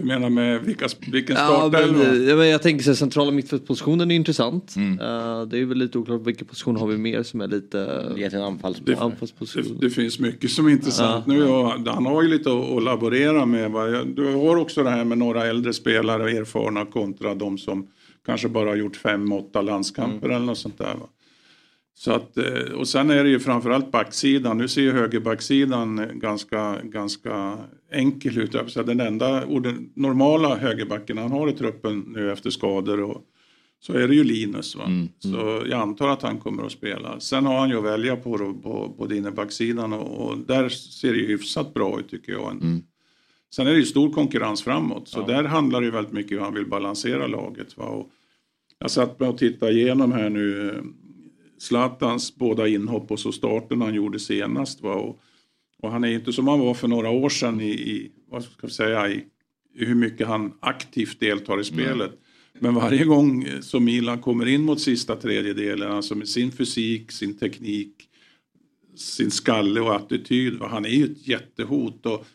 Du menar med vilka, vilken startelva? ja, men jag tänker så här, centrala mittfältspositionen är intressant. Mm. Eh, det är väl lite oklart vilka positioner har vi mer som är lite Det är en. Det, anfallsposition. det finns mycket som är intressant nu och han har ju lite att, att laborera med. Va? Du har också det här med några äldre spelare och erfarna kontra de som kanske bara har gjort fem, åtta landskamper eller något sånt där. Va? Så att, eh, och sen är det ju framförallt backsidan. Nu ser ju högerbacksidan ganska, ganska enkel ut. Så den enda orden- normala högerbacken han har i truppen nu efter skador och så är det ju Linus. Va? Så jag antar att han kommer att spela. Sen har han ju att välja på, på, på innerbacksidan och, och där ser det ju hyfsat bra ut tycker jag. Sen är det ju stor konkurrens framåt så där handlar det ju väldigt mycket hur han vill balansera laget. Va? Och jag satt med och tittade igenom här nu eh, Zlatans båda inhopp och så starten han gjorde senast. Va? Och, och han är inte som han var för några år sedan i, i vad ska vi säga, i, i hur mycket han aktivt deltar i spelet. Men varje gång eh, som Milan kommer in mot sista tredjedelen, alltså med sin fysik, sin teknik, sin skalle och attityd, va? han är ju ett jättehot. Och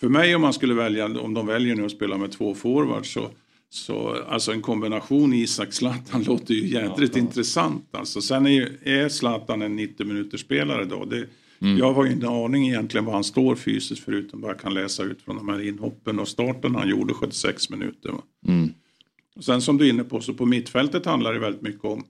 för mig om man skulle välja, om de väljer nu att spela med två forwards så, Så alltså en kombination Isak-Zlatan låter ju jädrigt intressant. Alltså, sen är, ju, är Zlatan en 90 minuters spelare då. Det, Jag har ju inte aning egentligen var han står fysiskt förutom vad jag kan läsa ut från de här inhoppen och starten han gjorde 76 minuter. Och sen som du är inne på så på mittfältet handlar det väldigt mycket om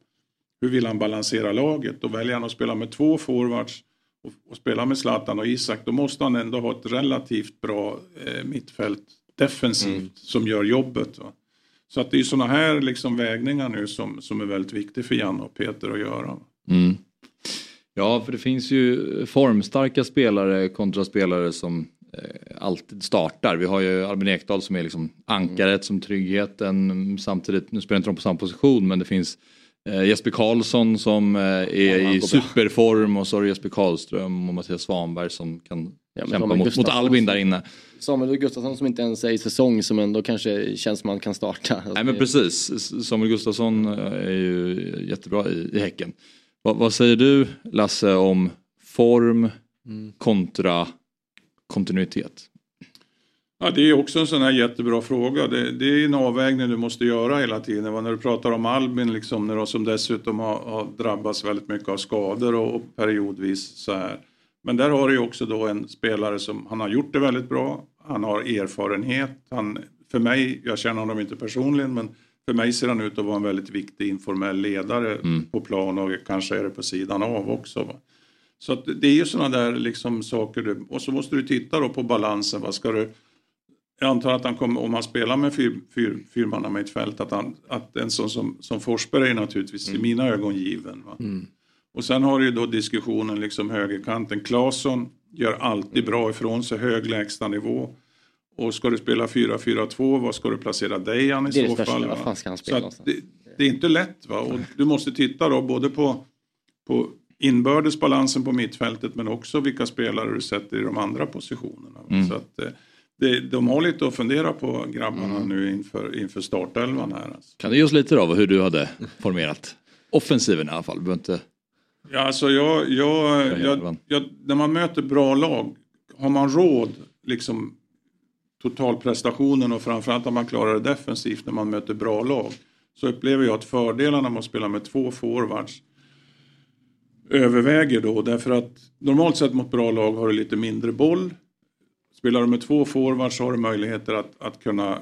hur vill han balansera laget och väljer han att spela med två forwards och, och spela med Zlatan och Isak då måste han ändå ha ett relativt bra eh, mittfält defensivt som gör jobbet. Va? Så att det är sådana här liksom vägningar nu som, som är väldigt viktiga för Janne och Peter att göra. Mm. Ja, för det finns ju formstarka spelare kontra spelare som eh, alltid startar. Vi har ju Albin Ekdal som är liksom ankaret som tryggheten. Samtidigt, nu spelar inte de på samma position men det finns eh, Jesper Karlsson som eh, är han i superform och så har du Jesper Karlström och Mattias Svanberg som kan men kämpa mot, mot Albin där inne. Samuel Gustafsson som inte ens är i säsong som ändå kanske känns som man kan starta. Alltså, Nej men precis, Samuel Gustafsson eh, är ju jättebra i, i Häcken. Va, vad säger du Lasse om form kontra kontinuitet? Ja, det är också en sån här jättebra fråga. Det, det är en avvägning du måste göra hela tiden. Va? När du pratar om Albin liksom, när de som dessutom har, har drabbats väldigt mycket av skador och, och periodvis så här. Men där har du ju också då en spelare som han har gjort det väldigt bra. Han har erfarenhet. Han, för mig, jag känner honom inte personligen men för mig ser han ut att vara en väldigt viktig informell ledare på plan och kanske är det på sidan av också. Va? Så det är ju sådana där liksom saker. Du, och så måste du titta då på balansen. Vad ska du, jag antar att han kommer, om han spelar med fyr, fyr, fyrmannamittfält, att, han, att en sån som, som Forsberg är naturligtvis i mina ögon given. Va? Och sen har du ju då diskussionen liksom högerkanten. Claesson gör alltid bra ifrån sig, hög lägstanivå. Och ska du spela 4-4-2, vad ska du placera Dejan i Det det så största. fall? Var va? fan ska han Så spela någonstans? det, det är inte lätt va? Och du måste titta då både på, på inbördes balansen på mittfältet men också vilka spelare du sätter i de andra positionerna. va? Så att, eh, det, de har lite att fundera på grabbarna nu inför, inför startelvan här. Alltså. Kan du ge oss lite av hur du hade formerat offensiven i alla fall? Du inte... Ja, alltså jag, jag, jag, jag, när man möter bra lag, har man råd liksom totalprestationen och framförallt om man klarar det defensivt när man möter bra lag så upplever jag att fördelarna med att spela med två forwards överväger då därför att normalt sett mot bra lag har du lite mindre boll. Spelar du med två forwards så har du möjligheter att, att kunna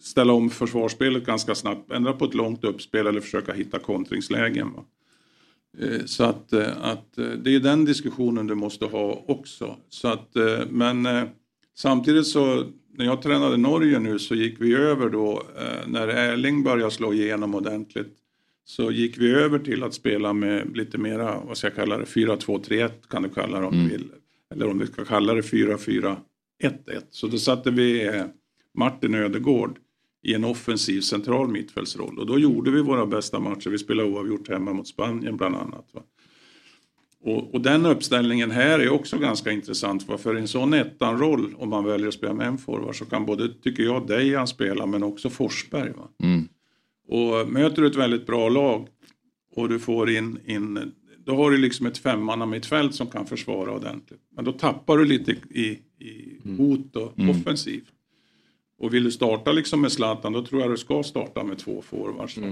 ställa om försvarsspelet ganska snabbt, ändra på ett långt uppspel eller försöka hitta kontringslägen. Va? Eh, Så att, eh, att eh, det är den diskussionen du måste ha också. Så att, men samtidigt så när jag tränade Norge nu så gick vi över då när Erling började slå igenom ordentligt så gick vi över till att spela med lite mera, vad ska jag kalla det, 4-2-3-1 kan du kalla det om du vill. Eller om vi ska kalla det 4-4-1-1. Så då satte vi eh, Martin Ödegård i en offensiv central mittfältsroll. Och då gjorde vi våra bästa matcher. Vi spelade oavgjort hemma mot Spanien bland annat. Va? Och, och den uppställningen här är också ganska intressant. Va? För en sån ettan-roll, om man väljer att spela med en forward, så kan både, tycker jag, Dejan spela men också Forsberg. Va? Och möter du ett väldigt bra lag och du får in, in då har du liksom ett femmannamittfält som kan försvara ordentligt. Men då tappar du lite i, i hot och offensivt. Och vill du starta liksom med Zlatan då tror jag du ska starta med två forwards. va?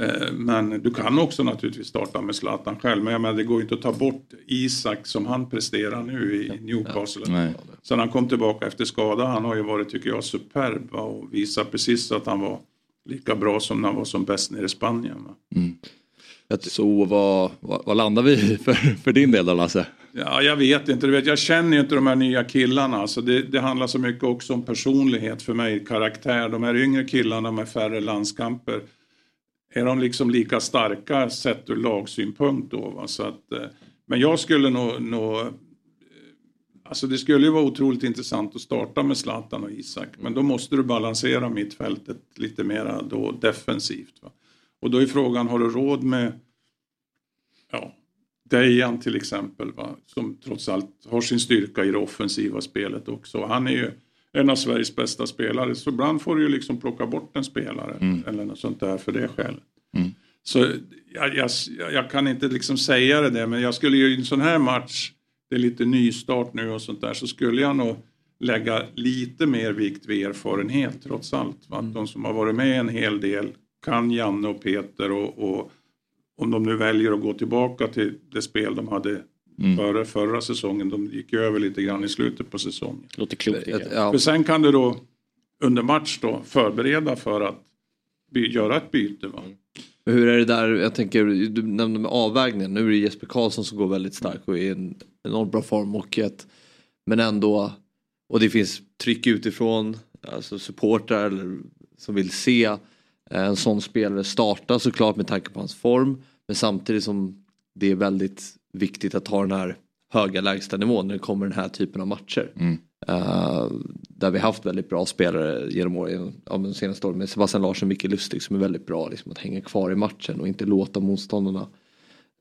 Eh, Men du kan också naturligtvis starta med Zlatan själv. Men jag menar, det går inte att ta bort Isak som han presterar nu i Newcastle. Nej. Sen han kom tillbaka efter skada, han har ju varit, tycker jag, superb och visat precis att han var lika bra som när han var som bäst nere i Spanien. Va? Så vad, vad, vad landar vi i för, för din del då Lasse? Ja, jag vet inte. Du vet, jag känner ju inte de här nya killarna. Alltså det, det handlar så mycket också om personlighet för mig, karaktär. De här yngre killarna med färre landskamper. Är de liksom lika starka sett ur lagsynpunkt då? Va? Så att, eh, men jag skulle nog, nog... Eh, alltså det skulle ju vara otroligt intressant att starta med Zlatan och Isak. Men då måste du balansera mittfältet lite mera då defensivt. Va? Och då är frågan, har du råd med ja, Dejan till exempel, va? som trots allt har sin styrka i det offensiva spelet också. Han är ju en av Sveriges bästa spelare, så ibland får du ju liksom plocka bort en spelare eller något sånt där för det skälet. Så jag, jag, jag kan inte liksom säga det där, men jag skulle ju i en sån här match, det är lite nystart nu och sånt där, så skulle jag nog lägga lite mer vikt vid erfarenhet trots allt. Va? Att de som har varit med en hel del kan Janne och Peter och, och om de nu väljer att gå tillbaka till det spel de hade före förra säsongen. De gick ju över lite grann i slutet på säsongen. Låter klokt. Ja. För sen kan du då under match då förbereda för att by- göra ett byte. Va? Hur är det där, jag tänker, du nämnde med avvägningen, nu är det Jesper Karlsson som går väldigt starkt och är i en enormt bra form och ett, men ändå, och det finns tryck utifrån, alltså supportrar eller, som vill se en sån spelare starta såklart med tanke på hans form, men samtidigt som det är väldigt viktigt att ha den här höga lägsta nivån när det kommer den här typen av matcher. Eh, där vi haft väldigt bra spelare genom åren, ja, de senaste åren med Sebastian Larsson och Micke Lustig som är väldigt bra liksom, att hänga kvar i matchen och inte låta motståndarna,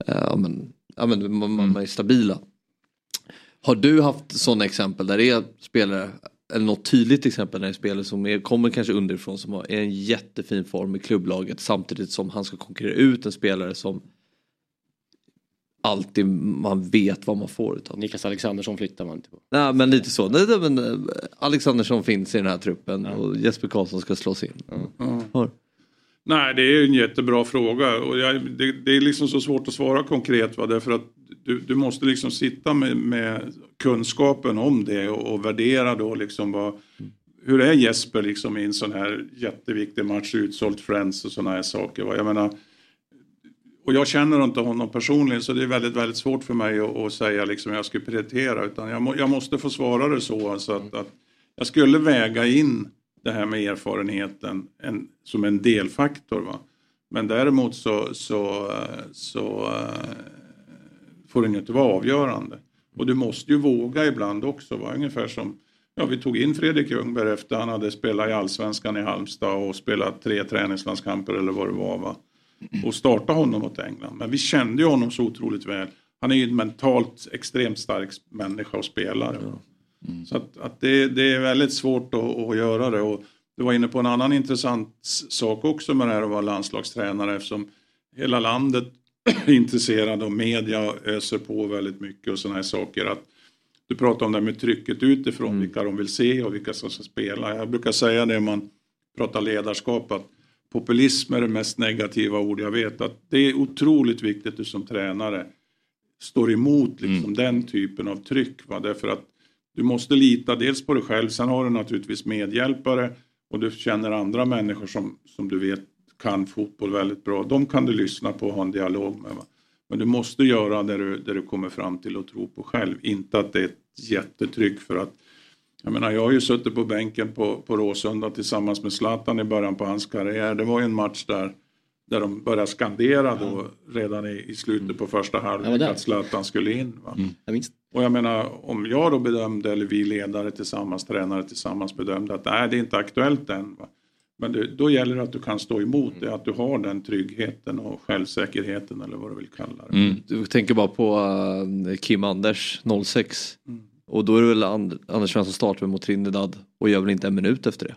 eh, ja, men, ja, men, man, man, man är stabila. Har du haft sådana exempel där det är spelare, eller något tydligt exempel när det är spelare som är, kommer kanske underifrån som har, är en jättefin form i klubblaget samtidigt som han ska konkurrera ut en spelare som alltid man vet vad man får utav. Niklas Alexandersson flyttar man inte på. Nej men lite så. Nej, men, eh, Alexandersson finns i den här truppen och Jesper Karlsson ska slås in. Har. Nej, det är en jättebra fråga och jag, det, det är liksom så svårt att svara konkret. Va? Därför att du, du måste liksom sitta med, med kunskapen om det och, och värdera då liksom vad, hur är Jesper liksom i en sån här jätteviktig match, utsålt Friends och såna här saker. Va? Jag menar, och jag känner inte honom personligen så det är väldigt, väldigt svårt för mig att, att säga liksom hur jag skulle prioritera. Utan jag, må, jag måste få svara det så alltså att, att jag skulle väga in det här med erfarenheten en, som en delfaktor. Va? Men däremot så, så, så eh, får den ju inte vara avgörande. Och du måste ju våga ibland också. Va? Ungefär som ja, vi tog in Fredrik Ljungberg efter han hade spelat i Allsvenskan i Halmstad och spelat tre träningslandskamper eller vad det var. Va? Och starta honom mot England. Men vi kände ju honom så otroligt väl. Han är ju en mentalt extremt stark människa och spelare va? Så att, att det, det är väldigt svårt att, att göra det. Och du var inne på en annan intressant sak också med det här att vara landslagstränare eftersom hela landet är intresserade och media öser på väldigt mycket och sådana här saker. Att du pratar om det här med trycket utifrån, vilka de vill se och vilka som ska spela. Jag brukar säga det när man pratar ledarskap att populism är det mest negativa ord jag vet. Att det är otroligt viktigt att du som tränare står emot liksom den typen av tryck. Va? Därför att du måste lita dels på dig själv, sen har du naturligtvis medhjälpare och du känner andra människor som, som du vet kan fotboll väldigt bra. De kan du lyssna på och ha en dialog med. Va? Men du måste göra det du, det du kommer fram till och tro på själv. Inte att det är ett jättetryck för att jag menar, jag har ju suttit på bänken på, på Råsunda tillsammans med Zlatan i början på hans karriär. Det var ju en match där, där de började skandera då redan i, i slutet på första halvlek att Zlatan skulle in. Va? Minns. Och jag menar, om jag då bedömde, eller vi ledare tillsammans, tränare tillsammans bedömde att nej, det är inte aktuellt än. Va? Men det, då gäller det att du kan stå emot det, att du har den tryggheten och självsäkerheten eller vad du vill kalla det. Du tänker bara på eh, Kim Anders 06. Och då är det väl And- Anders Svensson startar mot Trinidad och gör väl inte en minut efter det.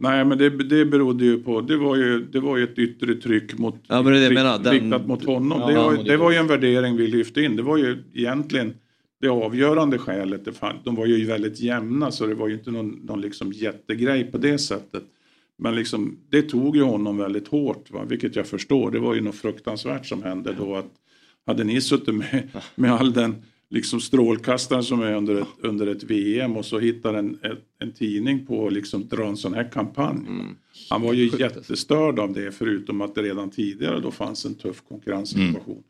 Nej, men det, det berodde ju på, det var ju, det var ju ett yttre tryck mot, Ja, men det jag menar, den- riktat mot honom. Ja, det, var, det var ju en värdering vi lyfte in. Det var ju egentligen det avgörande skälet. Det fan, de var ju väldigt jämna så det var ju inte någon, någon liksom jättegrej på det sättet. Men liksom, det tog ju honom väldigt hårt, va? vilket jag förstår. Det var ju något fruktansvärt som hände då. att Hade ni suttit med, med all den liksom strålkastaren som är under ett, under ett VM och så hittar en, en, en tidning på att liksom dra en sån här kampanj. Han var ju jättestörd av det förutom att det redan tidigare då fanns en tuff konkurrenssituation.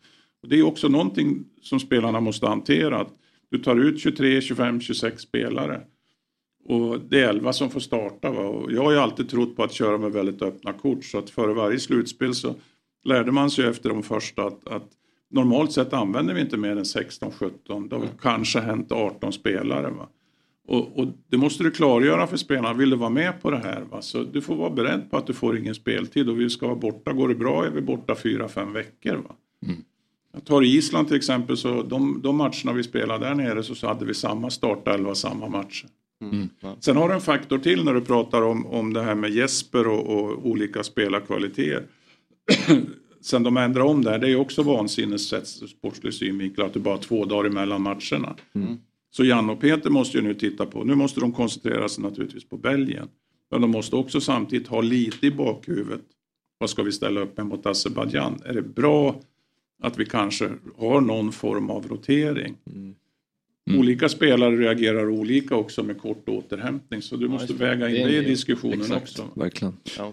Och det är också någonting som spelarna måste hantera. Att du tar ut 23, 25, 26 spelare. Och det är 11 som får starta. Va? Och jag har ju alltid trott på att köra med väldigt öppna kort. Så att före varje slutspel så lärde man sig efter de första att, att normalt sett använder vi inte mer än 16-17. Det har väl kanske hänt 18 spelare. Va? Och, och det måste du klargöra för spelarna. Vill du vara med på det här? Va? Så du får vara beredd på att du får ingen speltid. Och vi ska vara borta. Går det bra är vi borta 4-5 veckor. Va? Jag tar Island till exempel. Så de, de matcherna vi spelade där nere så, så hade vi samma startelva, samma matcher. Sen har du en faktor till när du pratar om, om det här med Jesper och, och olika spelarkvaliteter. Sen de ändrade om det här, det är också vansinnes sett sportslig synvinkel att det bara är två dagar emellan matcherna. Så Janne och Peter måste ju nu titta på, nu måste de koncentrera sig naturligtvis på Belgien. Men de måste också samtidigt ha lite i bakhuvudet. Vad ska vi ställa upp med mot Azerbajdzjan? Är det bra att vi kanske har någon form av rotering? Olika spelare reagerar olika också med kort återhämtning så du måste väga in Det i en- diskussionen Exakt, också. verkligen. Ja.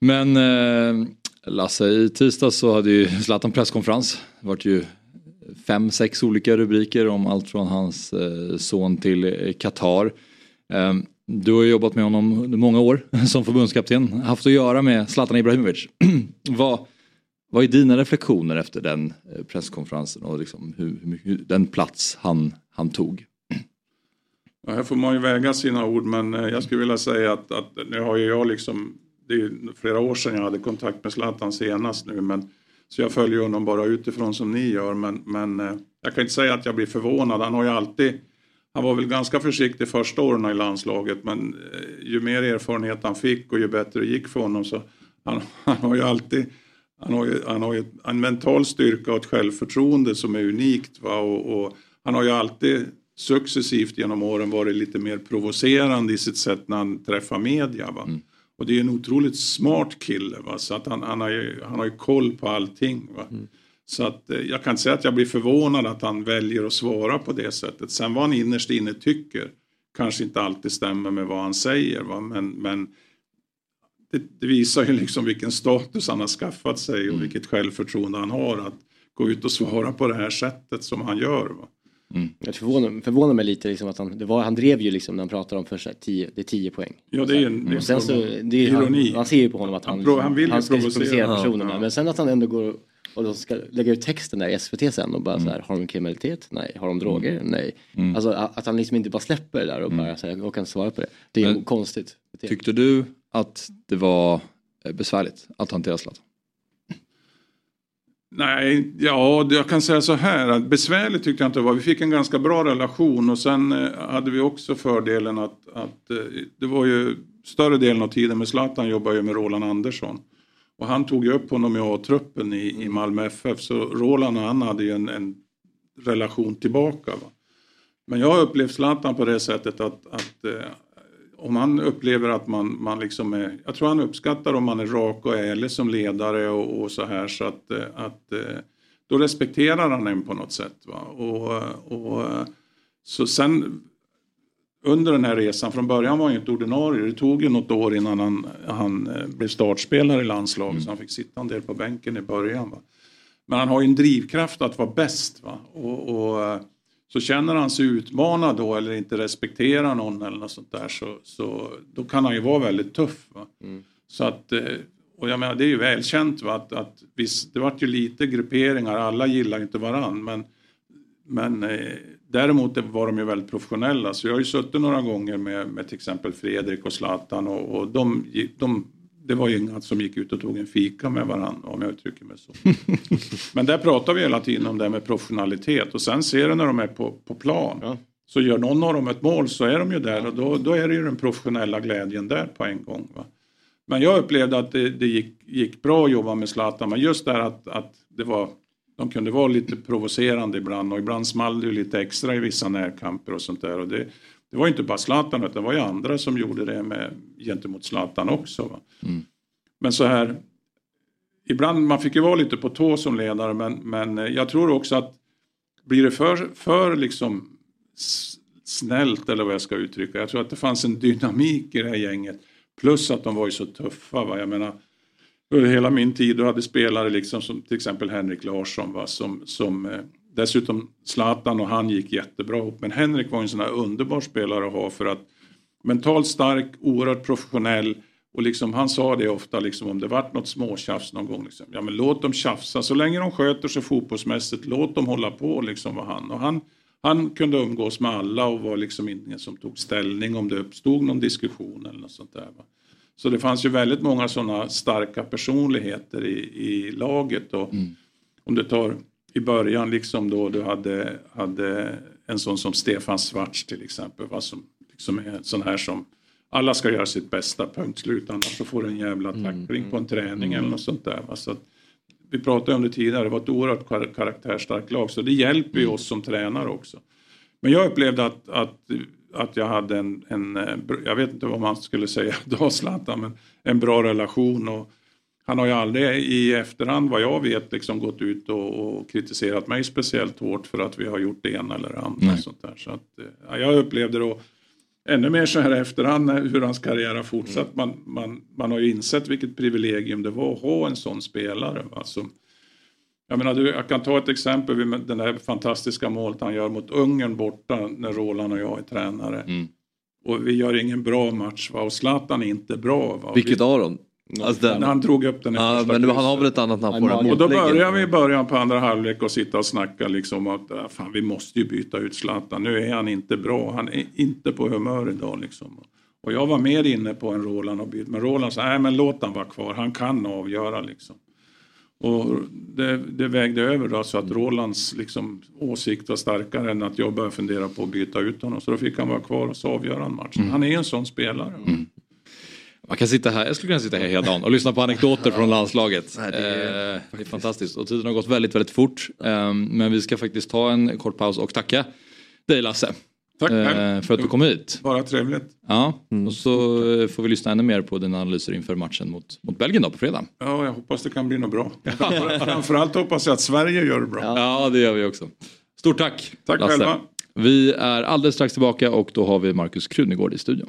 Men eh, Lasse, i tisdags så hade ju Zlatan presskonferens. Det vart ju fem, sex olika rubriker om allt från hans eh, son till eh, Qatar. Eh, du har jobbat med honom under många år som förbundskapten, haft att göra med Zlatan Ibrahimovic. vad, vad är dina reflektioner efter den eh, presskonferensen och liksom hur, hur, hur, den plats han, han tog? Ja, här får man ju väga sina ord men eh, jag skulle vilja säga att, att nu har ju jag liksom, det är flera år sedan jag hade kontakt med Zlatan senast nu men så jag följer honom bara utifrån som ni gör men, men eh, jag kan inte säga att jag blir förvånad. Han har ju alltid, han var väl ganska försiktig första åren i landslaget men ju mer erfarenhet han fick och ju bättre det gick för honom så han, han har ju alltid han har ju, han har ju en mental styrka och ett självförtroende som är unikt. Va? Och, och han har ju alltid successivt genom åren varit lite mer provocerande i sitt sätt när han träffar media. Va? Och det är en otroligt smart kille. Va? Så att han, han, har ju, han har ju koll på allting. Va? Så att eh, jag kan inte säga att jag blir förvånad att han väljer att svara på det sättet. Sen vad han innerst inne tycker kanske inte alltid stämmer med vad han säger. Va? Men, men det, det visar ju liksom vilken status han har skaffat sig och vilket självförtroende han har att gå ut och svara på det här sättet som han gör. Va? Jag förvånar, förvånar mig lite liksom att han, det var, han drev ju liksom när han pratade om första tio, det är 10 poäng. Ja, det är en, Och sen så, det är, ironi. han, man ser ju på honom att han, Han pro- han vill ju ska provocera. provocera Ja, personerna. ja. Men sen att han ändå går och de ska lägga ut texten där i SVT sen och bara Mm. så här, har de kriminalitet? Nej. Har de droger? Nej. Alltså att han liksom inte bara släpper det där och bara så här, jag kan svara på det. Det är Men- konstigt. Tyckte du att det var eh, besvärligt att hantera Zlatan? Nej, ja, jag kan säga så här att besvärligt tyckte jag inte det var. Vi fick en ganska bra relation och sen eh, hade vi också fördelen att, att eh, det var ju större delen av tiden med Zlatan jobbade ju med Roland Andersson. Och han tog ju upp honom i A-truppen i, i Malmö FF så Roland och han hade ju en, en relation tillbaka. Va? Men jag har upplevt Zlatan på det sättet att, att eh, om han upplever att man, man liksom är, jag tror han uppskattar om man är rak och ärlig som ledare och, och så här så att, eh, att eh, då respekterar han en på något sätt. Va? Och, och, så sen under den här resan, från början var han ju inte ordinarie, det tog ju något år innan han, han eh, blev startspelare i landslaget så han fick sitta en del på bänken i början. Va? Men han har ju en drivkraft att vara bäst. Va? Och, och, så känner han sig utmanad då eller inte respekterar någon eller något sånt där så, så då kan han ju vara väldigt tuff. Va? Så att, eh, och jag menar det är ju välkänt va? att, att visst, det vart ju lite grupperingar, alla gillar inte varann men, men eh, däremot var de ju väldigt professionella så jag har ju suttit några gånger med, med till exempel Fredrik och Zlatan och, och de, de, det var ju inga som gick ut och tog en fika med varandra om jag uttrycker mig så. Men där pratar vi hela tiden om det här med professionalitet och sen ser du när de är på, på plan. Så gör någon av dem ett mål så är de ju där och då, då är det ju den professionella glädjen där på en gång. Va? Men jag upplevde att det, det gick, gick bra att jobba med Zlatan men just där att, att det var, de kunde vara lite provocerande ibland och ibland small det ju lite extra i vissa närkamper och sånt där. Och det, det var inte bara Zlatan utan det var ju andra som gjorde det med, gentemot Zlatan också. Va? Men så här, ibland, man fick ju vara lite på tå som ledare men, men eh, jag tror också att blir det för, för liksom snällt eller vad jag ska uttrycka. Jag tror att det fanns en dynamik i det här gänget. Plus att de var ju så tuffa. Va? Jag menar, under hela min tid då hade spelare liksom som till exempel Henrik Larsson va? som, som eh, dessutom Zlatan och han gick jättebra ihop. Men Henrik var en sån här underbar spelare att ha för att mentalt stark, oerhört professionell och liksom, han sa det ofta liksom, om det vart något småtjafs någon gång. Liksom, ja, men låt dem tjafsa så länge de sköter sig fotbollsmässigt. Låt dem hålla på liksom, var han. Och han, han kunde umgås med alla och var liksom ingen som tog ställning om det uppstod någon diskussion eller något sånt där. Va? Så det fanns ju väldigt många sådana starka personligheter i, i laget. Och Om du tar i början liksom då du hade, hade en sån som Stefan Svarts till exempel. Va? Som liksom är en sån här som alla ska göra sitt bästa, punkt slut. Annars så får du en jävla tackling på en träning eller något sånt där. Va? Så vi pratade om det tidigare, det var ett oerhört kar- karaktärsstarkt lag. Så det hjälper ju oss som tränare också. Men jag upplevde att, att, att jag hade en, en, eh, jag vet inte vad man skulle säga då Zlatan, men en bra relation. Och han har ju aldrig i efterhand vad jag vet liksom gått ut och, och kritiserat mig speciellt hårt för att vi har gjort det ena eller det andra. Nej. Sånt där. Så att, eh, ja, jag upplevde då ännu mer så här i efterhand hur hans karriär har fortsatt. Man, man, man har ju insett vilket privilegium det var att ha en sån spelare. Som, jag, menar, du, jag kan ta ett exempel, vid den där fantastiska målet han gör mot Ungern borta när Roland och jag är tränare. Och vi gör ingen bra match va? och Zlatan är inte bra. Va? Vilket vi, av dem? Alltså den, När han drog upp den i ja, första men han har väl ett annat namn på den. Och då börjar vi i början på andra halvlek och sitta och snacka liksom att äh, fan, vi måste ju byta ut Zlatan. Nu är han inte bra. Han är inte på humör idag liksom. Och jag var mer inne på en Roland och byta. Men Roland sa, nej men låt han vara kvar. Han kan avgöra liksom. Och det, det vägde över då så att Rolands liksom, åsikt var starkare än att jag började fundera på att byta ut honom. Så då fick han vara kvar och så avgöra en match. Han är en sån spelare. Man kan sitta här, jag skulle kunna sitta här hela dagen och lyssna på anekdoter från landslaget. Nej, det är Eh, det är fantastiskt och tiden har gått väldigt, väldigt fort. Eh, Men vi ska faktiskt ta en kort paus och tacka dig Lasse. Tack, eh. För att du kom hit. Bara trevligt. Ja, och så eh, får vi lyssna ännu mer på dina analyser inför matchen mot, mot Belgien då på fredag. Ja, jag hoppas det kan bli något bra. Framförallt hoppas jag att Sverige gör det bra. Ja, det gör vi också. Stort tack Tack Lasse. själva. Vi är alldeles strax tillbaka och då har vi Markus Krunegård i studion.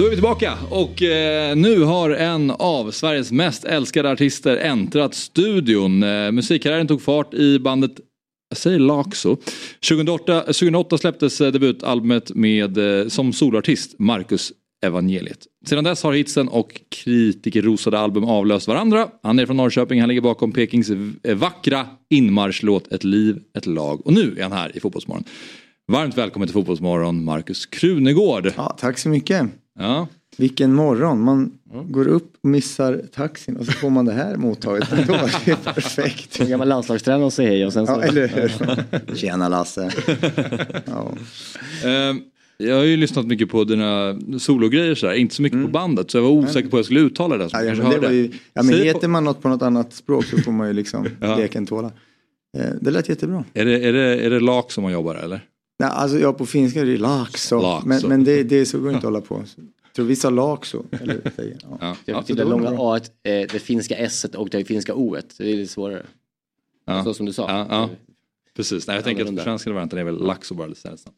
Då är vi tillbaka och eh, nu har en av Sveriges mest älskade artister äntrat studion. Eh, musikkarriären tog fart i bandet jag säger Laxo. 2008, 2008 släpptes eh, debutalbumet med, eh, som soloartist Marcus Evangeliet. Sedan dess har hitsen och kritikerrosade album avlöst varandra. Han är från Norrköping, han ligger bakom Pekings eh, vackra inmarschlåt Ett liv, ett lag. Och nu är han här i Fotbollsmorgon. Varmt välkommen till Fotbollsmorgon, Marcus Krunegård. Ja, tack så mycket. Ja. Vilken morgon. Man går upp och missar taxin och så får man det här mottaget. Då är det perfekt. En gammal landslagstränare och säger hej och sen så... Ja, eller hur? Tjena Lasse. Ja. Eh, Jag har ju lyssnat mycket på dina sologrejer sådär, inte så mycket på bandet så jag var osäker på hur jag skulle uttala det. Mm. Ja, jag ja, men det var ju, ja, men heter på- man något på något annat språk så får man ju liksom Ja. leken tåla. Eh, Det lät jättebra. är, det, är, det, är det lak som man jobbar eller? Nej, alltså jag på finska är det laxo. Laxo. Men, men det, det är så går inte att hålla på. Jag tror vissa laxo. Eller, säger, ja. Ja. Det, Ja. det, det långa A, eh, det finska S och det finska O. Det är lite svårare. Ja. Så som du sa. Ja, ja. Precis, Nej, jag tänker att försvenskade varianten är väl lax och bara lite nästan.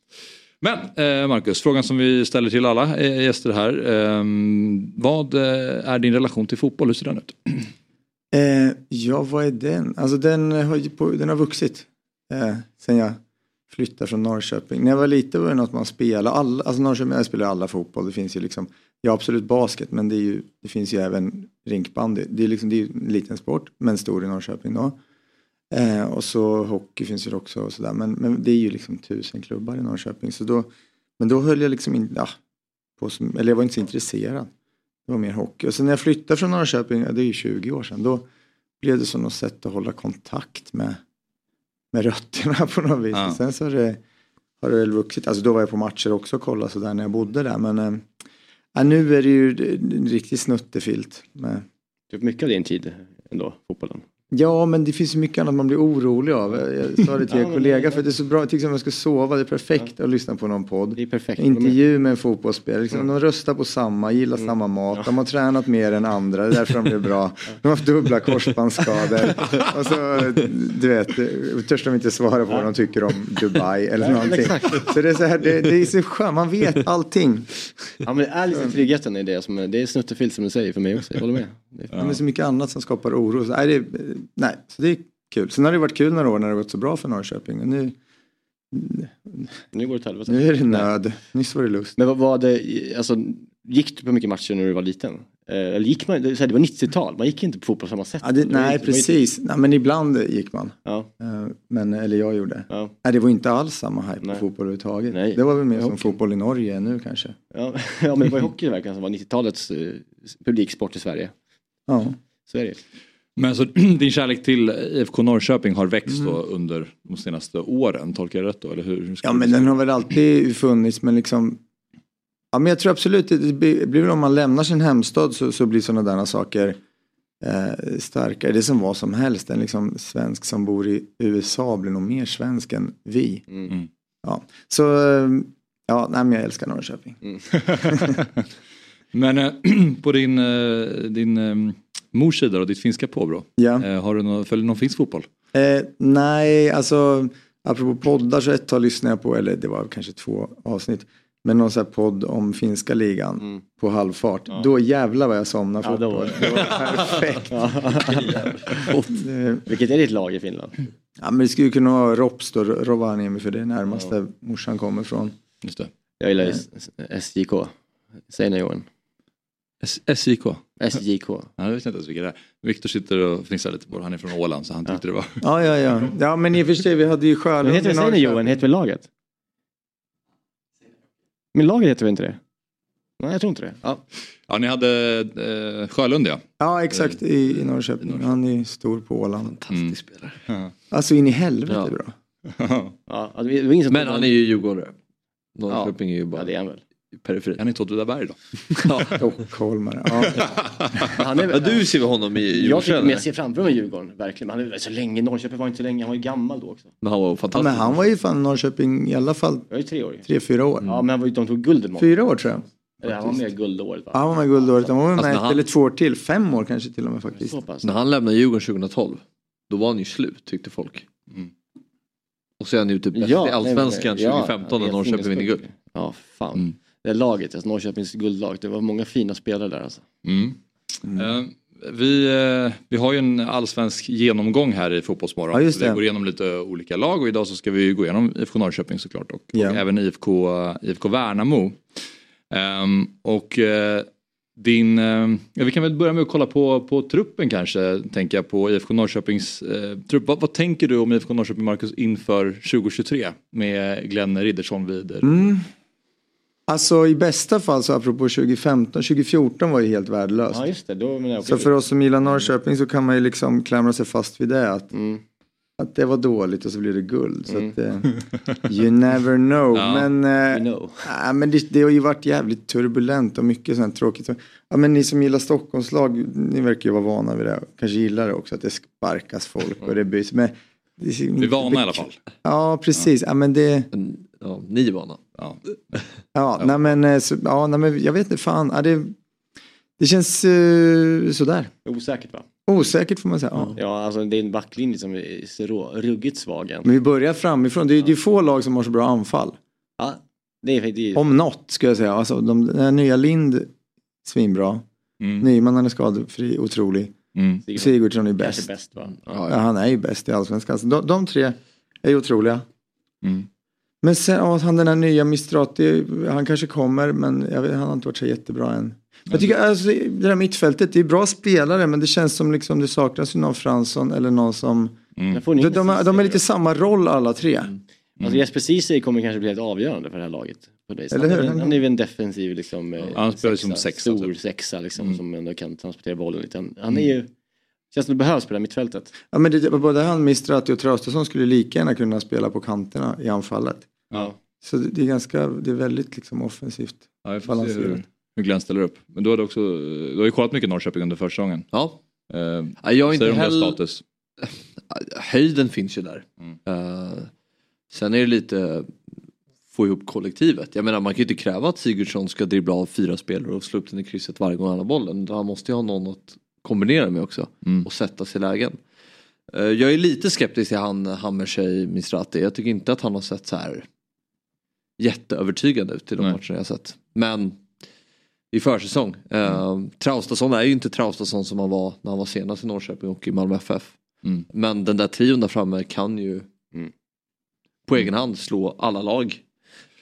Men eh, Marcus, frågan som vi ställer till alla eh, gäster här. Eh, vad eh, är din relation till fotboll? Hur ser den ut? Eh, ja, vad är den? Alltså den har, den har vuxit. Eh, sen jag flyttar från Norrköping. När jag var liten var det något man spelade. Alla, alltså Norrköping jag spelar alla fotboll. Det finns ju liksom, ja absolut basket men det, är ju, det finns ju även rinkbandy. Det är, liksom, det är ju en liten sport men stor i Norrköping då. Eh, och så hockey finns ju också och sådär. Men, men det är ju liksom tusen klubbar i Norrköping. Så då, men då höll jag liksom inte, ja, på, som- eller jag var inte så intresserad. Det var mer hockey. Och sen när jag flyttade från Norrköping, ja, det är ju 20 år sedan, då blev det som något sätt att hålla kontakt med, med rötterna på något vis. Ja. Sen så har det, har det väl vuxit, alltså då var jag på matcher också och kollade sådär när jag bodde där. Men äh, nu är det ju en riktig snuttefilt. Med, Det är mycket av din tid ändå, fotbollen. Ja, men det finns ju mycket annat man blir orolig av. Jag sa det till Ja, er men kollega, för det är så bra, till exempel om jag ska sova, det är perfekt att lyssna på någon podd. Det är perfekt. Intervju med en fotbollsspelare, liksom, Mm. de röstar på samma, gillar samma mat, de har tränat mer än andra, det är därför de blir bra. De har haft dubbla korsbandsskador. Och så, du vet, törs de inte svara på vad de tycker om Dubai eller någonting. Så det är så här, det, det är så skönt, man vet allting. Ja men det är lite tryggheten i det som är, det är snuttefilt som du säger för mig också, jag håller med. Det är- Men det är så mycket annat som skapar oro. Så, nej, det, nej, så det är kul. Sen har det varit kul några år när det gått så bra för Norrköping. Och nu, Nu går det helvete. nu är det nöd. Nyss var det lust. Men vad var det, alltså gick du på mycket matcher när du var liten? Eh, Eller gick man, det var 90-tal, man gick inte på fotboll på samma sätt. Ja, det, nej, inte- precis. Nej, men ibland gick man. Ja. Eh, Men, eller jag gjorde. Ja. Nej, det var inte alls samma hype Nej. på fotboll överhuvudtaget. Nej. Det var väl mer som fotboll i Norge nu kanske. Ja, ja men det var ju hockey verkligen som var 90-talets eh, publiksport i Sverige. Ja. Så är det Men så din kärlek till IFK Norrköping har växt då under de senaste åren, tolkar jag rätt då? Eller hur? Ja men den har väl alltid funnits men liksom Ja men jag tror absolut det det blir blir väl om man lämnar sin hemstad så, så blir sådana där saker eh, starkare. Det som var som helst. En liksom svensk som bor i USA blir nog mer svensk än vi. Mm. Ja. Så ja, nej, men jag älskar Norrköping. Men eh, på din, eh, din eh, mors sida och ditt finska påbrå, Ja. eh, har du någon, följer någon finsk fotboll? Eh, nej, alltså apropå poddar så ett tag lyssnade jag på, eller det var kanske två avsnitt, men någon sån här podd om finska ligan på halvfart. Då jävlar vad jag somnade Mm. Ja, då fotboll. var Det var perfekt. Vilket är ditt lag i Finland? Ja men det skulle ju kunna vara Rops då, Rovaniemi för det är närmast där morsan kommer ifrån. Just det. Jag gillar ju S- SJK. Säg nu Johan. SJK? SJK. Ja, jag vet inte ens vilka det är. Viktor sitter och fnissar lite på det. Han är från Åland så han tyckte det var... Ja, ja, ja. Ja men i och för sig, vi hade ju Men Sjölund heter i det, säg nu Norrköping. Johan, heter väl laget? Men laget heter väl inte det? Nej jag tror inte det. Ja. Ja, ni hade eh, Sjölund ja. Ja exakt, i, i Norrköping. Han är stor på Åland. Fantastisk spelare. Alltså in i helvete Ja. bra. Ja, alltså, Men han är ju djurgårdare. Norrköping är ju Ja bara det är han väl. Periferi. Han är inte Åtvidaberg då. Stockholmare. Ja. Han är, Ja, du ser honom i jag, tycker, men Djurgården? jag ser framför mig Djurgården, verkligen. Men han är så länge, Norrköping var inte så länge, han var ju gammal då också. Men han var ja, fantastisk. men han var ju fan i Norrköping i alla fall Jag är tre år. tre, fyra år. Ja men han var ju, de tog guldet med. Fyra år tror jag. Eller han var med guldåret va? Ja, han var med guldåret. Han var med Alltså, ett när han- eller två år till. Fem år kanske till och med faktiskt. När han lämnade Djurgården 2012, då var han ju slut tyckte folk. Mm. Och så är han ju typ bäst Ja, i Allsvenskan nej, men- 2015 ja, när Norrköping vinner guld. Ja fan. Mm. Det laget, alltså Norrköpings guldlag, det var många fina spelare där alltså. Mm. Eh, vi, eh, vi har ju en allsvensk genomgång här i Fotbollsmorgon. Ja, just Vi det. går igenom lite olika lag och idag så ska vi gå igenom IFK Norrköping såklart och, Ja. och även IFK, IFK Värnamo. Ehm, och eh, din, eh, ja, vi kan väl börja med att kolla på, på truppen kanske, tänker jag på IFK Norrköpings eh, trupp. Vad, vad tänker du om IFK Norrköping, Marcus, inför 2023 med Glenn Riddersson vid Mm. Alltså i bästa fall så apropå 2015, 2014 var ju helt värdelöst. Ja just det, då menar jag Så för oss som gillar Norrköping så kan man ju liksom klamra sig fast vid det. Att, Mm. att det var dåligt och så blir det guld. Så att, eh, you never know. Ja, men eh, know. nej, men det, det har ju varit jävligt turbulent och mycket sånt tråkigt. Ja, men ni som gillar Stockholmslag, ni verkar ju vara vana vid det. Kanske gillar det också att det sparkas folk och det byts. Men det är är vana i alla fall. Ja, precis. Ja, men det... Men, Ja, ni är vana. Ja. Ja, nej men, eh, så, ja, nej, men jag vet inte fan. Ja, det, det känns uh, sådär. Osäkert va? Osäkert får man säga. Ja. Ja alltså det är en backlinje som är så rå, ruggigt svag än. Men vi börjar framifrån. Det är, det är få lag som har så bra anfall. Ja, det är, det är, Om något ska jag säga. Alltså, de, den här nya Lind, svinbra. Mm. Nyman han är skadefri, otrolig. Mm. Sigurdsson är bäst. bäst va? Ja, han är ju bäst i allsvenskan. Så de, de tre är ju otroliga. Mm. Men sen, ja, han den här nya Mistrati, han kanske kommer men jag vet, han har inte varit så jättebra än. Jag tycker alltså, det där mittfältet, det är bra spelare men det känns som liksom det saknas ju någon Fransson eller någon som... Mm. De, de, Ceesay de är lite samma roll alla tre. Alltså Jesper Ceesay kommer kanske bli helt avgörande för det här laget. Det viset. Eller han, är, hur? väl- han är väl en defensiv liksom, eh, han spelar ju som sexa, stor typ. sexa liksom, Mm. som ändå kan transportera bollen lite. Han, han är ju, känns som det behövs på det här mittfältet. Ja, men det, både han, Mistrati och Traustason skulle lika gärna kunna spela på kanterna i anfallet. Ja. Så det, är ganska, det är väldigt liksom offensivt. Ja, se Balanserat. hur, hur Glenn ställer upp. Men du, hade också, du har ju kollat mycket Norrköping under försäsongen. Ja. Eh, Ja, jag är inte heller... status? Höjden finns ju där. Mm. Eh, sen är det lite få ihop kollektivet. Jag menar man kan ju inte kräva att Sigurdsson ska dribbla av fyra spelare och slå upp den i krysset varje gång han har bollen. Han måste ju ha någon att kombinera med också Mm. och sätta sig i lägen. Eh, jag är lite skeptisk till han Hammershey Mistrati. Jag tycker inte att han har sett så här jätteövertygande ut i de Nej. matcherna jag sett. Men i försäsong. Eh, Traustason är ju inte Traustason som han var när han var senast i Norrköping och i Malmö FF. Mm. Men den där trion där framme kan ju Mm. på egen hand slå alla lag.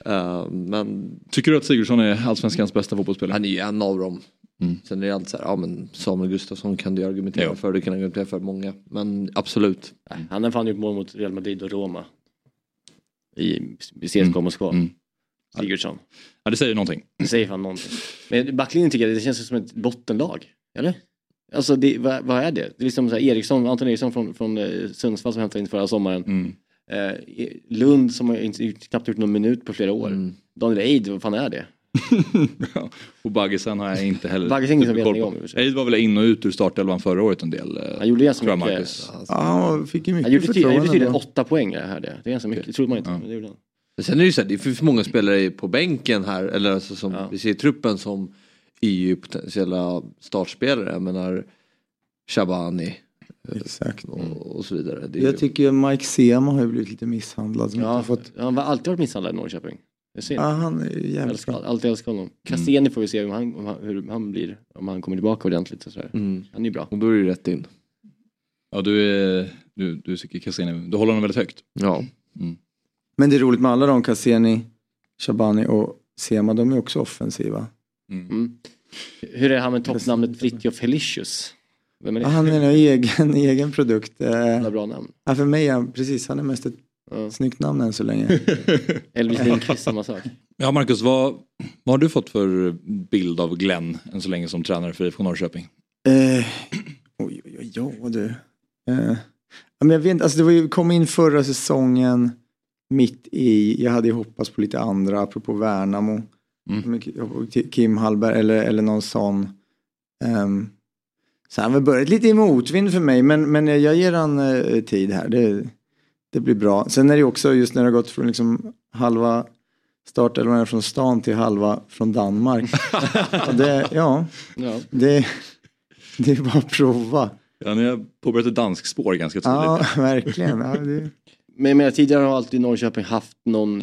Eh, men Tycker du att Sigurdsson är allsvenskans bästa fotbollsspelare? han är ju en av dem. Mm. Sen är det alltid så här, ja men Samuel Gustafsson kan du argumentera Jo. för, du kan argumentera för många. Men absolut. Nej, Han har fan gjort mål mot Real Madrid och Roma. I, CSKA Moskva. Mm. Sigurdsson. Ja, det säger någonting. Det säger fan någonting. Men backlinjen tycker jag det känns som ett bottenlag. Eller? Alltså det, vad, vad är det? Det är liksom så här Eriksson, Anton Eriksson från, från eh, Sundsvall som hämtade in förra sommaren. Mm. Eh, Lund som har inte, knappt gjort någon minut på flera år. Mm. Daniel Eid, vad fan är det? Och Baggisen har jag inte heller Baggis är ingen som vet koll på. Eid var väl in och ut ur startelvan förra året en del. eh, Han gjorde ganska jag, mycket. Marcus. Ja, han fick ju Han mycket gjorde, ty- han gjorde förtroende. tydligen åtta poäng jag hörde. Det är ganska mycket, det trodde man inte. Ja. Men det gjorde han. Men sen är det ju så här, det finns många spelare på bänken här, eller alltså som Ja. vi ser i truppen som är ju potentiella startspelare. Jag menar Shabani Exakt. och, och så vidare. Det är ju, Jag tycker Mike Sema har ju blivit lite misshandlad. Ja, har fått... Han har alltid varit misshandlad i Norrköping. Ser ja, han är ju jävligt älskar, bra. alltid älskar honom. Cassini får vi se om han, om han, hur han blir. Om han kommer tillbaka ordentligt och sådär. mm. Han är ju bra. Och då är ju rätt in. Ja, du, är, du, du tycker Cassini, du håller honom väldigt högt. Ja. Men det är roligt med alla de, Cassini, Shabani och Sema, de är också offensiva. Mm. Hur är han med toppnamnet Fritiof Helicius? Vem är det? Ja, han är en egen, egen produkt. Jävla bra namn. ja, för mig är han, precis, han är mest ett Snyggt namn än så länge. Elvis Lindqvist, samma sak. Ja, Marcus, vad, vad har du fått för bild av Glenn än så länge som tränare för IFK Norrköping? Eh, oj, oj, oj, ja du. Eh, men jag vet inte, alltså det var ju, kom in förra säsongen mitt i, jag hade ju hoppats på lite andra, apropå Värnamo. Mm. Kim Hallberg eller, eller någon sån. Um, så han har väl börjat lite i motvind för mig, men, men jag ger han eh, tid här. Det, det blir bra. Sen är det också just när det har gått från liksom halva startelvan från stan till halva från Danmark. Det, ja, Ja. det, det är bara att prova. Ja, ni har påbörjat ett dansspår ganska tydligt. Ja, verkligen. Ja, det, Men jag menar, tidigare har alltid Norrköping haft någon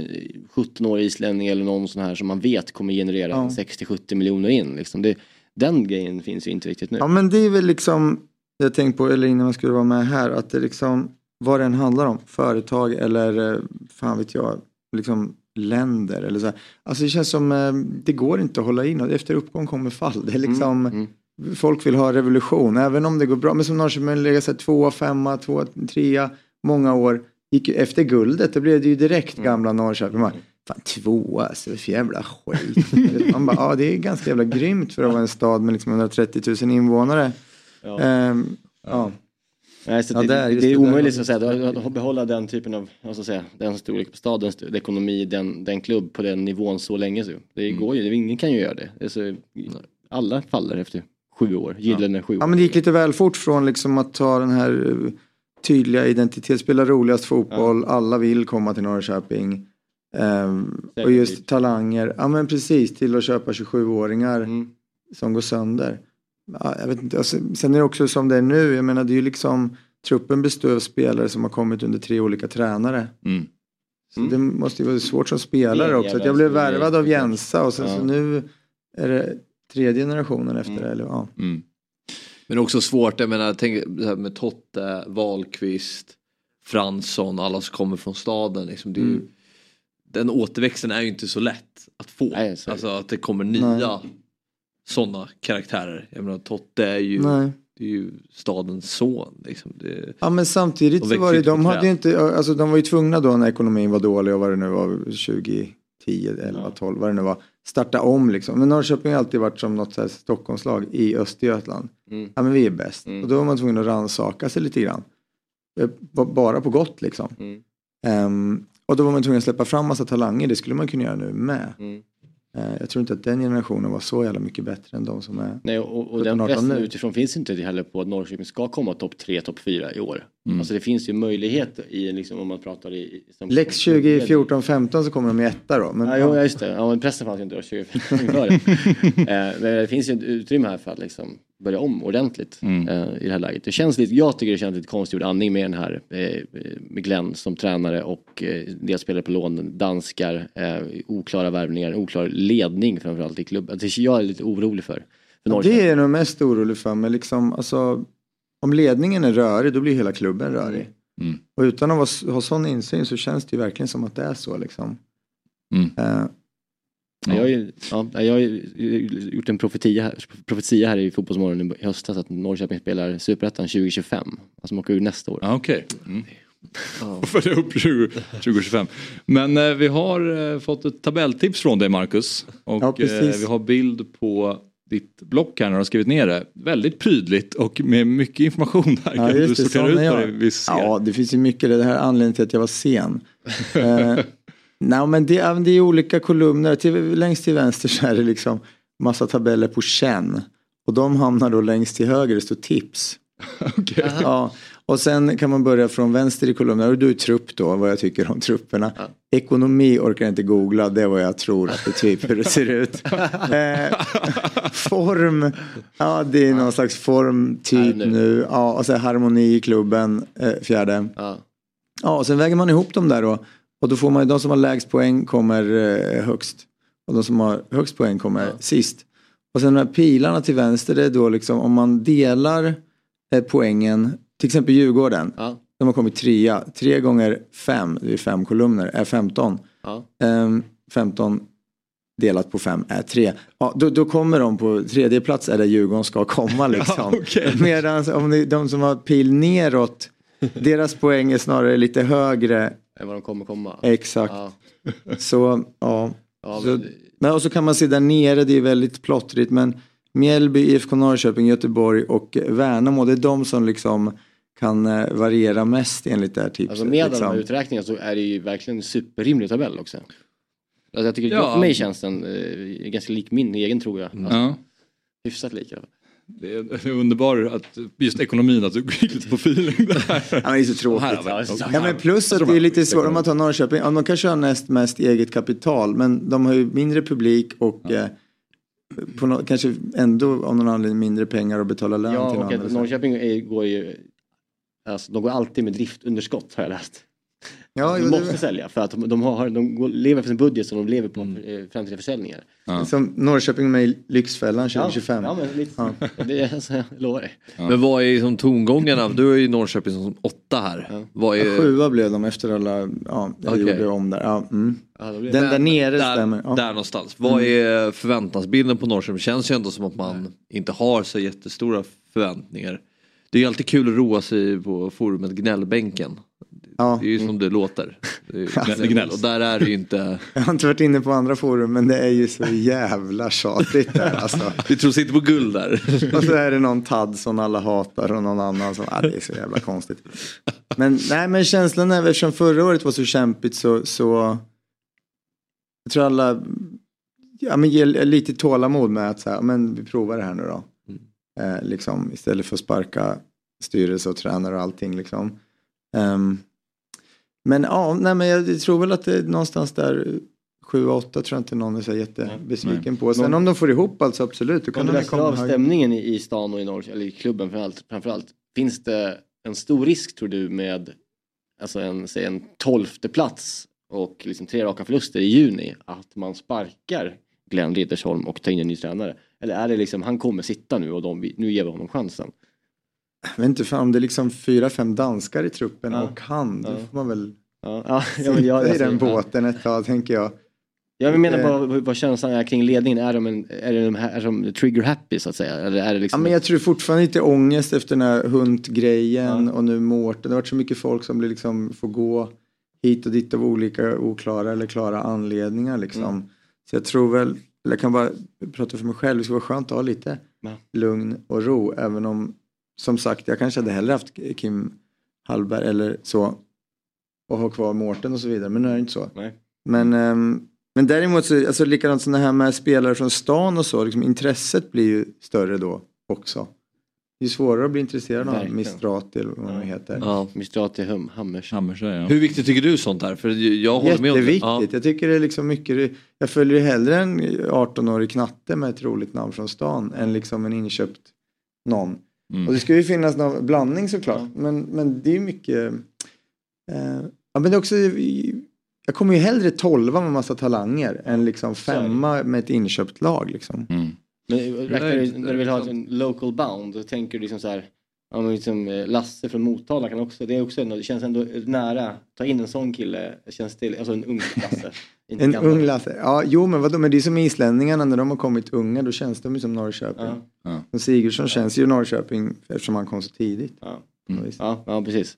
17-årig islänning eller någon sån här som man vet kommer generera Ja. 60-70 miljoner in. Liksom. Det, den grejen finns ju inte riktigt nu. ja, men det är väl liksom, jag tänkte på, eller innan man skulle vara med här, att det liksom, vad den handlar om, företag eller, eh, fan vet jag, liksom länder eller så här. Alltså det känns som, eh, det går inte att hålla in och efter uppgång kommer fall. Det är liksom, Mm. folk vill ha revolution, även om det går bra. Men som Norrköping lägger sig tvåa, femma, tvåa, trea, många år. Gick efter guldet, det blev det ju direkt gamla Norrköping. Man, Fan tvåa, alltså för jävla skit. Man bara, ja det är ganska jävla grymt för att vara en stad med liksom 130 000 invånare. Ja. Ehm, ja. Nej, så Ja, det, där, det är det där. omöjligt att säga, att behålla den typen av, vad ska jag säga, den storlek på stadens ekonomi, den, den klubb på den nivån så länge. Så. Det Mm. går ju, ingen kan ju göra det. det är så, alla faller efter sju år, gyllene sju år. ja men det gick lite väl fort från liksom att ta den här eh, tydliga identitet, spela roligast fotboll, alla vill komma till Norrköping. Ehm, och just talanger, ja men precis, till att köpa 27-åringar Mm. som går sönder. Ja, jag vet inte, alltså, sen är det också som det är nu, jag menar det är ju liksom truppen består av spelare som har kommit under tre olika tränare. Mm. Så det måste ju vara svårt som spelare också. Att jag blev värvad av. Jensa och sen Ja. så nu är det tredje generationen efter det. Eller, ja. Mm. Men också svårt, jag menar tänk med Totte, Wahlqvist, Fransson, alla som kommer från staden. Liksom, det är ju, Mm. Den återväxten är ju inte så lätt att få. Nej, alltså att det kommer nya sådana karaktärer. Jag menar Totte är ju, Nej. det är ju stadens son. Liksom. Det, Ja men samtidigt så var det, de hade ju inte, alltså de var ju tvungna då när ekonomin var dålig och vad det nu var, 2010, 11, 12, vad det nu var, starta om liksom. Men Norrköping har alltid varit som något så här Stockholmslag i Östergötland. Mm. Ja men vi är bäst. Mm. Och då var man tvungen att rannsaka sig lite grann. Eh, ba- Bara på gott liksom. Mm. Ehm, och då var man tvungen att släppa fram massa talanger, det skulle man kunna göra nu med. Eh, jag tror inte att den generationen var så jävla mycket bättre än de som är Nej, och, och den 17, 18 pressen nu. utifrån finns inte heller på att Norrköping ska komma topp 3, topp 4 i år. Mm. Alltså det finns ju möjlighet i, liksom, om man pratar i... Som, Lex 2014-15 så kommer de i etta då. Men, Ja, ja, just det. Ja, men pressen fanns ju inte då 2014 inför det. eh, Men det finns ju ett utrymme här för att liksom börja om ordentligt Mm. eh, i det här läget. Det känns lite, jag tycker det känns lite konstgjord andning med den här eh, med Glenn som tränare och eh, deras spelare på lån, danskar, eh, oklara värvningar, oklar ledning framförallt i klubben. Det jag är lite orolig för. för Ja, det är jag nog mest orolig för. Men liksom, alltså, om ledningen är rörig då blir hela klubben rörig. Mm. Och utan att ha sån insyn så känns det ju verkligen som att det är så. Liksom. Mm. Ja. Jag, har ju, ja, jag har ju gjort en profetia här, profetia här i Fotbollsmorgon i höstas att Norrköping spelar Superettan 2025. Alltså de åker ur nästa år. Ja, Okej. Mm. Följa upp 20, 2025. Men eh, vi har eh, fått ett tabelltips från dig Marcus. Och Ja, eh, precis. vi har bild på ditt block här när du har skrivit ner det. Väldigt prydligt och med mycket information här. Ja, kan du sortera ut vad vi ser? Ja, det finns ju mycket. Det här är anledningen till att jag var sen. eh, nej, men det, är- det är olika kolumner. Till, längst till vänster så är det liksom massa tabeller på känn. Och de hamnar då längst till höger, det står tips. Ja, och sen kan man börja från vänster i kolumnen. Och du är trupp då, vad jag tycker om trupperna. Ekonomi orkar jag inte googla, det är vad jag tror att det typ hur det ser ut. Eh, form, ja det är någon slags form typ nu. Ja, och så harmoni i klubben, eh, fjärde. Ja. Ja, och sen väger man ihop dem där då. Och då får man ju, de som har lägst poäng kommer eh, högst. Och de som har högst poäng kommer sist. Och sen de här pilarna till vänster, det är då liksom om man delar eh, poängen, till exempel Djurgården. Ja. De har kommit trea. Tre gånger fem, det är fem kolumner, är 15. Ja. Ehm, 15 delat på fem är tre. Ja, då, då kommer de på tredje plats är där Djurgården ska komma liksom. okej. Medan om det, de som har pil neråt, deras poäng är snarare lite högre. Än vad de kommer komma. Exakt. Ja. Så ja. Ja, så, men- men, och så kan man se där nere, det är väldigt plottrigt men Mjällby, IFK Norrköping, Göteborg och Värnamo, det är de som liksom kan eh, variera mest enligt det här tipset. Alltså med de liksom. här uträkningarna så är det ju verkligen en superrimlig tabell också. Alltså jag tycker, Ja. för mig känns den eh, ganska lik min egen tror jag. Alltså, Ja. Hyfsat lik. Ja. Det är, det är underbart att just ekonomin, att du gick lite på feeling där. Ja, men det är så tråkigt. Här Ja, men plus att det är lite svårt om man tar Norrköping. Ja, de kanske har näst mest eget kapital men de har ju mindre publik och eh, på nå- kanske ändå av någon anledning mindre pengar att betala lön Ja, till att Norrköping är, går ju, alltså, de går alltid med driftunderskott har jag läst. Ja, de jo, det- måste sälja för att de, de, har, de lever för sin budget som de lever på eh, framtida försäljningar. Som Norrköping med Lyxfällan 2025. Ja, men lite så. Det är, alltså, jag lovar dig. Men vad är liksom tongångarna? Du är ju Norrköping som åtta här. Vad är... Ja, sjua blev de efter alla, ja, jag Okej. gjorde om där. Ja, mm. Ja, Den det- där nere där, stämmer. Ja. där någonstans. Vad är förväntansbilden på Norrköping? Känns ju ändå som att man inte har så jättestora förväntningar. Det är ju alltid kul att roa sig på forumet Gnällbänken. Ja. Det är ju som det låter. Det ju gnäll-. Och där är det ju inte... Jag har inte varit inne på andra forum men det är ju så jävla tjatigt där alltså. Vi tror inte på guld där. Och så är det någon Tad som alla hatar och någon annan som, ja, det är så jävla konstigt. Men nej men känslan är, eftersom förra året var så kämpigt så, så jag tror alla ja, men ger lite tålamod med att så här, men vi provar det här nu då. Eh, liksom, istället för att sparka styrelse och tränare och allting liksom. Ehm, men ja, nej, men jag tror väl att det är någonstans där 7-8 tror jag inte någon är så jättebesviken på. Sen Någon- om de får ihop alltså absolut. Då kan Om du de läser komma av stämningen i, i stan och i Norrköping, eller i klubben framförallt, framförallt. Finns det en stor risk tror du med alltså en, säg en tolfte plats och liksom tre raka förluster i juni att man sparkar Glenn Riddersholm och tar in en ny tränare? Eller är det liksom, han kommer sitta nu och de, nu ger vi honom chansen? Jag vet inte fan om det är liksom fyra, fem danskar i truppen Ja. och han. Då Ja. får man väl Ja, ja, sitta ja, men jag, i jag, den jag, båten ett tag tänker jag. jag menar Eh. bara vad, känslan är kring ledningen. Är de, en, är de, här, är de trigger happy så att säga? Eller är det Ja, liksom men jag tror fortfarande lite ångest efter den här Hunt-grejen och nu Mårten. Det har varit så mycket folk som blir liksom, får gå hit och dit av olika oklara eller klara anledningar. Liksom. Mm. Så jag tror väl, jag kan bara prata för mig själv, det skulle vara skönt att ha lite Ja. lugn och ro. Även om, som sagt, jag kanske hade hellre haft Kim Hallberg eller så och ha kvar Mårten och så vidare. Men nu är det inte så. Nej. Men, ehm, men däremot så, alltså likadant som det här med spelare från stan och så, liksom, intresset blir ju större då också. Det är svårare att bli intresserad av Verkligen. Mistrati eller vad det hammers. Ja. Mistrati hum, Hammers? Hammers, ja. Hur viktigt tycker du sånt här? För jag håller med om det. Ja. Jag tycker det är liksom mycket, jag följer ju hellre en 18-årig knatte med ett roligt namn från stan än liksom en inköpt någon. Mm. Och det ska ju finnas någon blandning såklart. Men, men det är mycket, eh, ja men det är också, jag kommer ju hellre tolva med massa talanger än liksom femma med ett inköpt lag liksom. Mm. Men räknar du, när du vill ha en local bound, då tänker du liksom så här Ja, men liksom, eh, Lasse från Motala kan också, det, är också ändå, det känns ändå nära. Ta in en sån kille, känns det, alltså en ung Lasse. inte En gammal. ung Lasse. Ja, jo men vadå, men det är som islänningarna när de har kommit unga, då känns de ju som Norrköping. Ja. Ja. Och Sigurdsson känns ju Norrköping eftersom han kom så tidigt. Ja. Mm. Ja, ja, precis.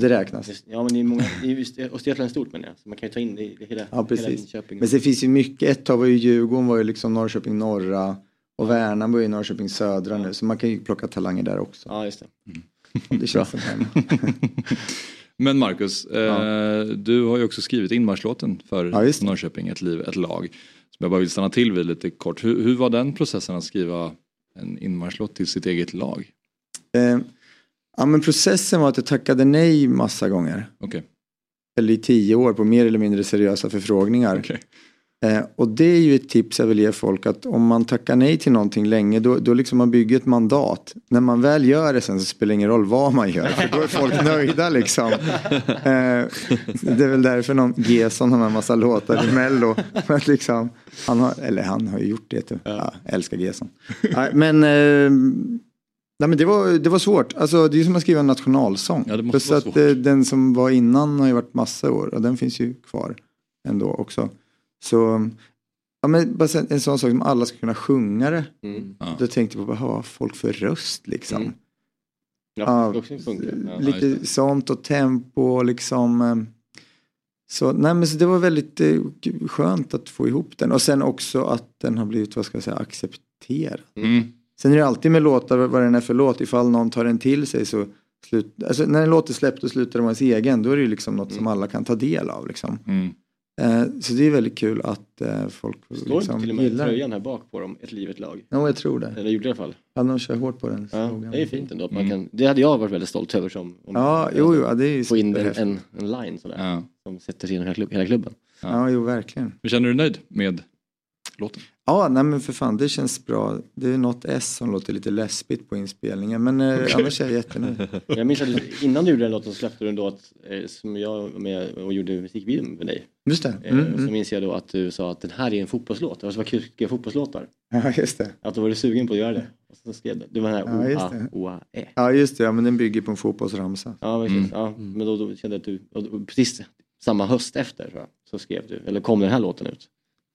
Det räknas. Ja, men det är många, det är just, Östergötland är stort menar jag, så man kan ju ta in det i hela, Ja, hela precis. Linköping. Men sen finns ju mycket, ett tag var ju Djurgården var ju liksom Norrköping norra och Värnamo är ju Norrköping södra nu. Så man kan ju plocka talanger där också. Ja, just det. Om det känns som hemma. Men Marcus, eh, du har ju också skrivit inmarschlåten för Ja, det. Norrköping, ett liv, ett lag. Som jag bara vill stanna till vid lite kort. Hur, hur var den processen att skriva en inmarschlåt till sitt eget lag? Eh, ja men processen var att jag tackade nej massa gånger. Okej. Eller i tio år på mer eller mindre seriösa förfrågningar. Okej. Eh, och det är ju ett tips jag vill ge folk att om man tackar nej till någonting länge då, då liksom man bygger ett mandat. När man väl gör det sen så spelar det ingen roll vad man gör för då är folk nöjda liksom. Eh, det är väl därför någon Gesson har en massa låtar i mello. Att liksom, han har, eller han har ju gjort det. Typ. Ja, älskar Gesson. Men, eh, nej, men det, var, det var svårt. Alltså, det är som att skriva en nationalsång. Ja, det måste Plus vara att svårt. eh, den som var innan har ju varit massa år och den finns ju kvar ändå också. Så ja, men bara en sån sak som alla ska kunna sjunga det. Mm. Ja. Då tänkte jag på vad har folk för röst liksom. Mm. Ja, Ja. Ja. Lite just sånt och tempo och liksom. eh, Så, nej, men så det var väldigt eh, skönt att få ihop den och sen också att den har blivit vad ska jag säga accepterad. Mm. Sen är det alltid med låtar vad den är för låt ifall någon tar den till sig så slut, alltså när en låt är släppt och slutar den vara ens egen då är det ju liksom något som alla kan ta del av liksom. Mm. Eh, så det är väldigt kul att eh, folk Står liksom till och med gillar tröjan här bak på dem, ett liv, ett lag? Ja, jag tror det. Eller gjorde det i alla fall. Ja, de kör hårt på den. Ja, det är fint ändå. Att man Mm. kan, det hade jag varit väldigt stolt över som om Ja, jo, jo, ja, det är ju få in en, en, en line sådär. Ja. Som sätter sig genom hela, klubb, hela klubben. Ja, jo, verkligen. Men känner du dig nöjd med låten? Ja, nej men för fan, det känns bra. Det är något S som låter lite läspigt på inspelningen, men eh, annars är jag jättenöjd. Jag minns att du, innan du gjorde den låten släppte du ändå att, eh, som jag var med och gjorde musikvideon med dig. Just det. Eh, Mm, Så mm. minns jag då att du sa att den här är en fotbollslåt. Det var så kul att skriva fotbollslåtar. Ja, just det. Att du var sugen på att göra det. Och så skrev du, det var den Ja, här just OA, E. Ja, just det. Ja, men den bygger på en fotbollsramsa. Ja, precis. Mm. Ja, men då, då kände jag att du, och då- precis samma höst efter tror jag, så skrev du, eller kom den här låten ut.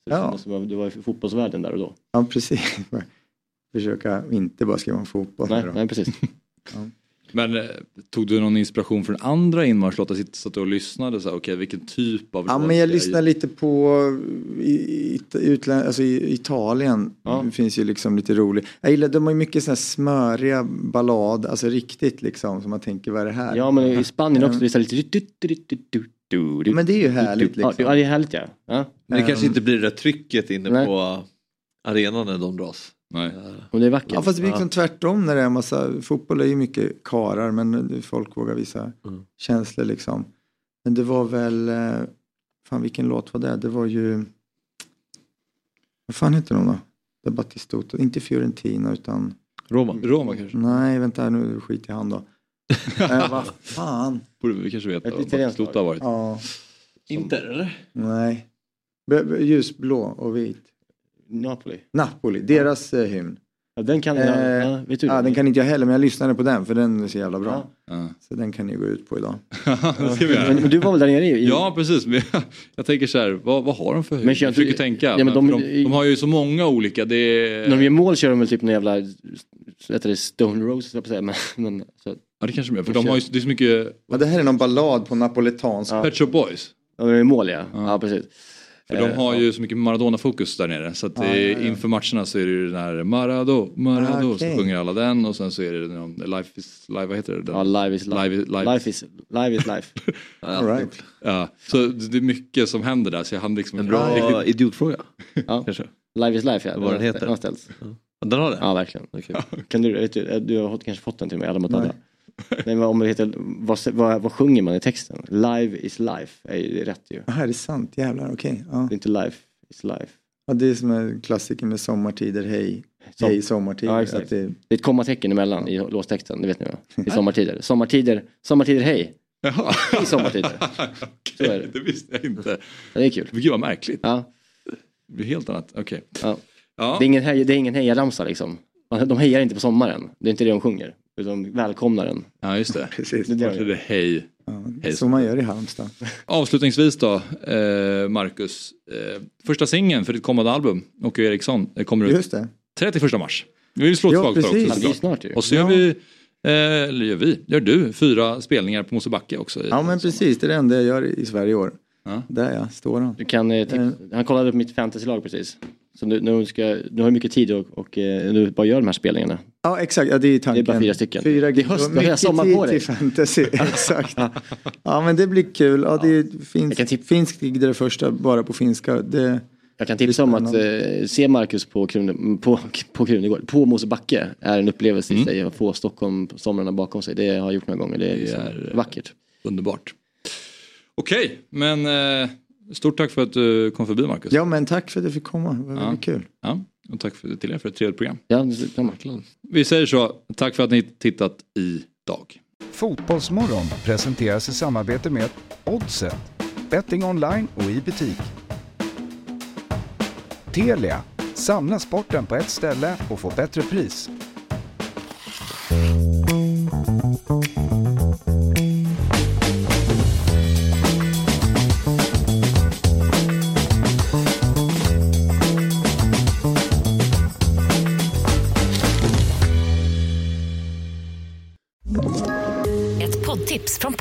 Så det Ja. du var i fotbollsvärlden där och då. Ja, precis. Försöka inte bara skriva om fotboll. Nej, nej precis. Men eh, tog du någon inspiration från andra inmarschlåtar? Satt du och lyssnade så här, okej vilken typ av Ja, men jag ska lyssnar lite på i, i, alltså i Italien. Ja. Det finns ju liksom lite roligt. Jag gillar, de har ju mycket sådana här smöriga ballad, alltså riktigt liksom, som man tänker vad är det här? Ja, men i Spanien också, det är lite... du- du- du- du- du- du- du- Men det är ju härligt Ja, liksom. Ja, det är härligt ja. ja. Men det kanske Ehm. inte blir det där trycket inne Nej. på arenan när de dras. Nej. Och det är vackert. Ja fast det blir Ja. liksom tvärtom när det är en massa, fotboll är ju mycket karar men folk vågar visa Mm. känslor liksom. Men det var väl, eh, fan vilken låt var det? Det var ju, vad fan heter de då? Det är Battistuta, inte Fiorentina utan, Roma. Roma kanske? nej vänta nu skit i han då. eh, vad fan? Borde vi kanske veta Ett vad Batistuta har varit. Ja, Inter eller? nej. Ljusblå och vit. Napoli. Napoli, deras eh, hymn. Ja, den kan... Eh, ja, vet du Ja, den kan inte jag heller men jag lyssnade på den för den är så jävla bra. Ja. Så den kan ni gå ut på idag. Men, men du var väl där nere i... Ja precis, men jag, jag tänker så här, vad, vad har de för Men huvud? kör Jag inte- försöker tänka. Ja, men men de- de, de, har ju så många olika. Det är, När de gör mål kör de väl typ en jävla... Heter det Stone Roses, jag på att säga. Men, men, så, ja det kanske de gör, för de har ju, det är så mycket Ja, det här är någon ballad på napoletansk. Ja. Pet Shop Boys. ja, de gör mål ja. Ja. Ja, precis. För de Eh, har ju så mycket Maradona-fokus där nere. Så att det, ja, ja. inför matcherna så är det ju den här Marado, Marado, Ah, okej. så sjunger alla den och sen så är det den, Life is, live, vad heter det? Den? Ja, live is life. Live, live, Life is life. Is life. All right. Ja, så det är mycket som händer där så jag hann liksom En bra idiotfråga. Ja. Live is life ja. Vad den heter. Den Den har det? Ja, verkligen. Okej. Kan du, vet du, du har kanske fått den till mig, alla mot alla. Nej, men om det heter, vad, vad, vad sjunger man i texten? Live is life är ju rätt ju. Jaha, är det sant? Jävlar, okej. Ja. Det är inte life is life. ja, det är som en klassiker med sommartider, hej. Som- Hej sommartider. Ja, exakt. att det, Det är ett kommatecken emellan i låstexten, det vet ni va? I sommartider. Sommartider, sommartider hej. Jaha. I sommartider. Okej, det. det visste jag inte. Ja, det är kul. Gud vad märkligt. Ja, Det blir helt annat. Okej. ja. Ja. Det är ingen, hej, det är ingen hejaramsa liksom. De hejar inte på sommaren. Det är inte det de sjunger. Utan välkomnar den. Ja just det. Precis. Det är det hej. hej Så man gör i Halmstad. Avslutningsvis då, eh, Marcus. Eh, första singeln för ditt kommande album, Åke Eriksson, eh, kommer ut Just det. 31 mars. Vi vill slå ett Ja, slag för precis. också Ja, snart ju. Och så gör Ja. vi, eh, eller gör vi, gör du, fyra spelningar på Mosebacke också. Ja men precis, det är det enda jag gör i Sverige i år. Ja. Där ja, står han. Du kan, eh, han kollade på mitt fantasylag precis. Så nu, nu, ska, nu har du mycket tid och, och eh, nu bara gör de här spelningarna. Ja exakt, ja, det är tanken. Det är bara fyra stycken. Fyra Det är höst, mycket sommaren på dig. till fantasy, exakt. Ja men det blir kul. Ja, det är finsk, finsk gig det det första, bara på finska. Det, Jag kan tipsa om att eh, se Marcus på, Krune, på, på Krunegård, på Mosebacke, är en upplevelse i sig. Att få Stockholm på somrarna bakom sig, det har jag gjort några gånger. Det är, liksom är, vackert. Underbart. Okej, men eh, stort tack för att du kom förbi Marcus. ja men tack för att jag fick komma, det var Ja. väldigt kul. Ja, och tack för, till er för ett trevligt program. Ja, detsamma. Vi säger så, tack för att ni tittat idag. Fotbollsmorgon presenteras i samarbete med Oddset, betting online och i butik. Telia, samla sporten på ett ställe och få bättre pris.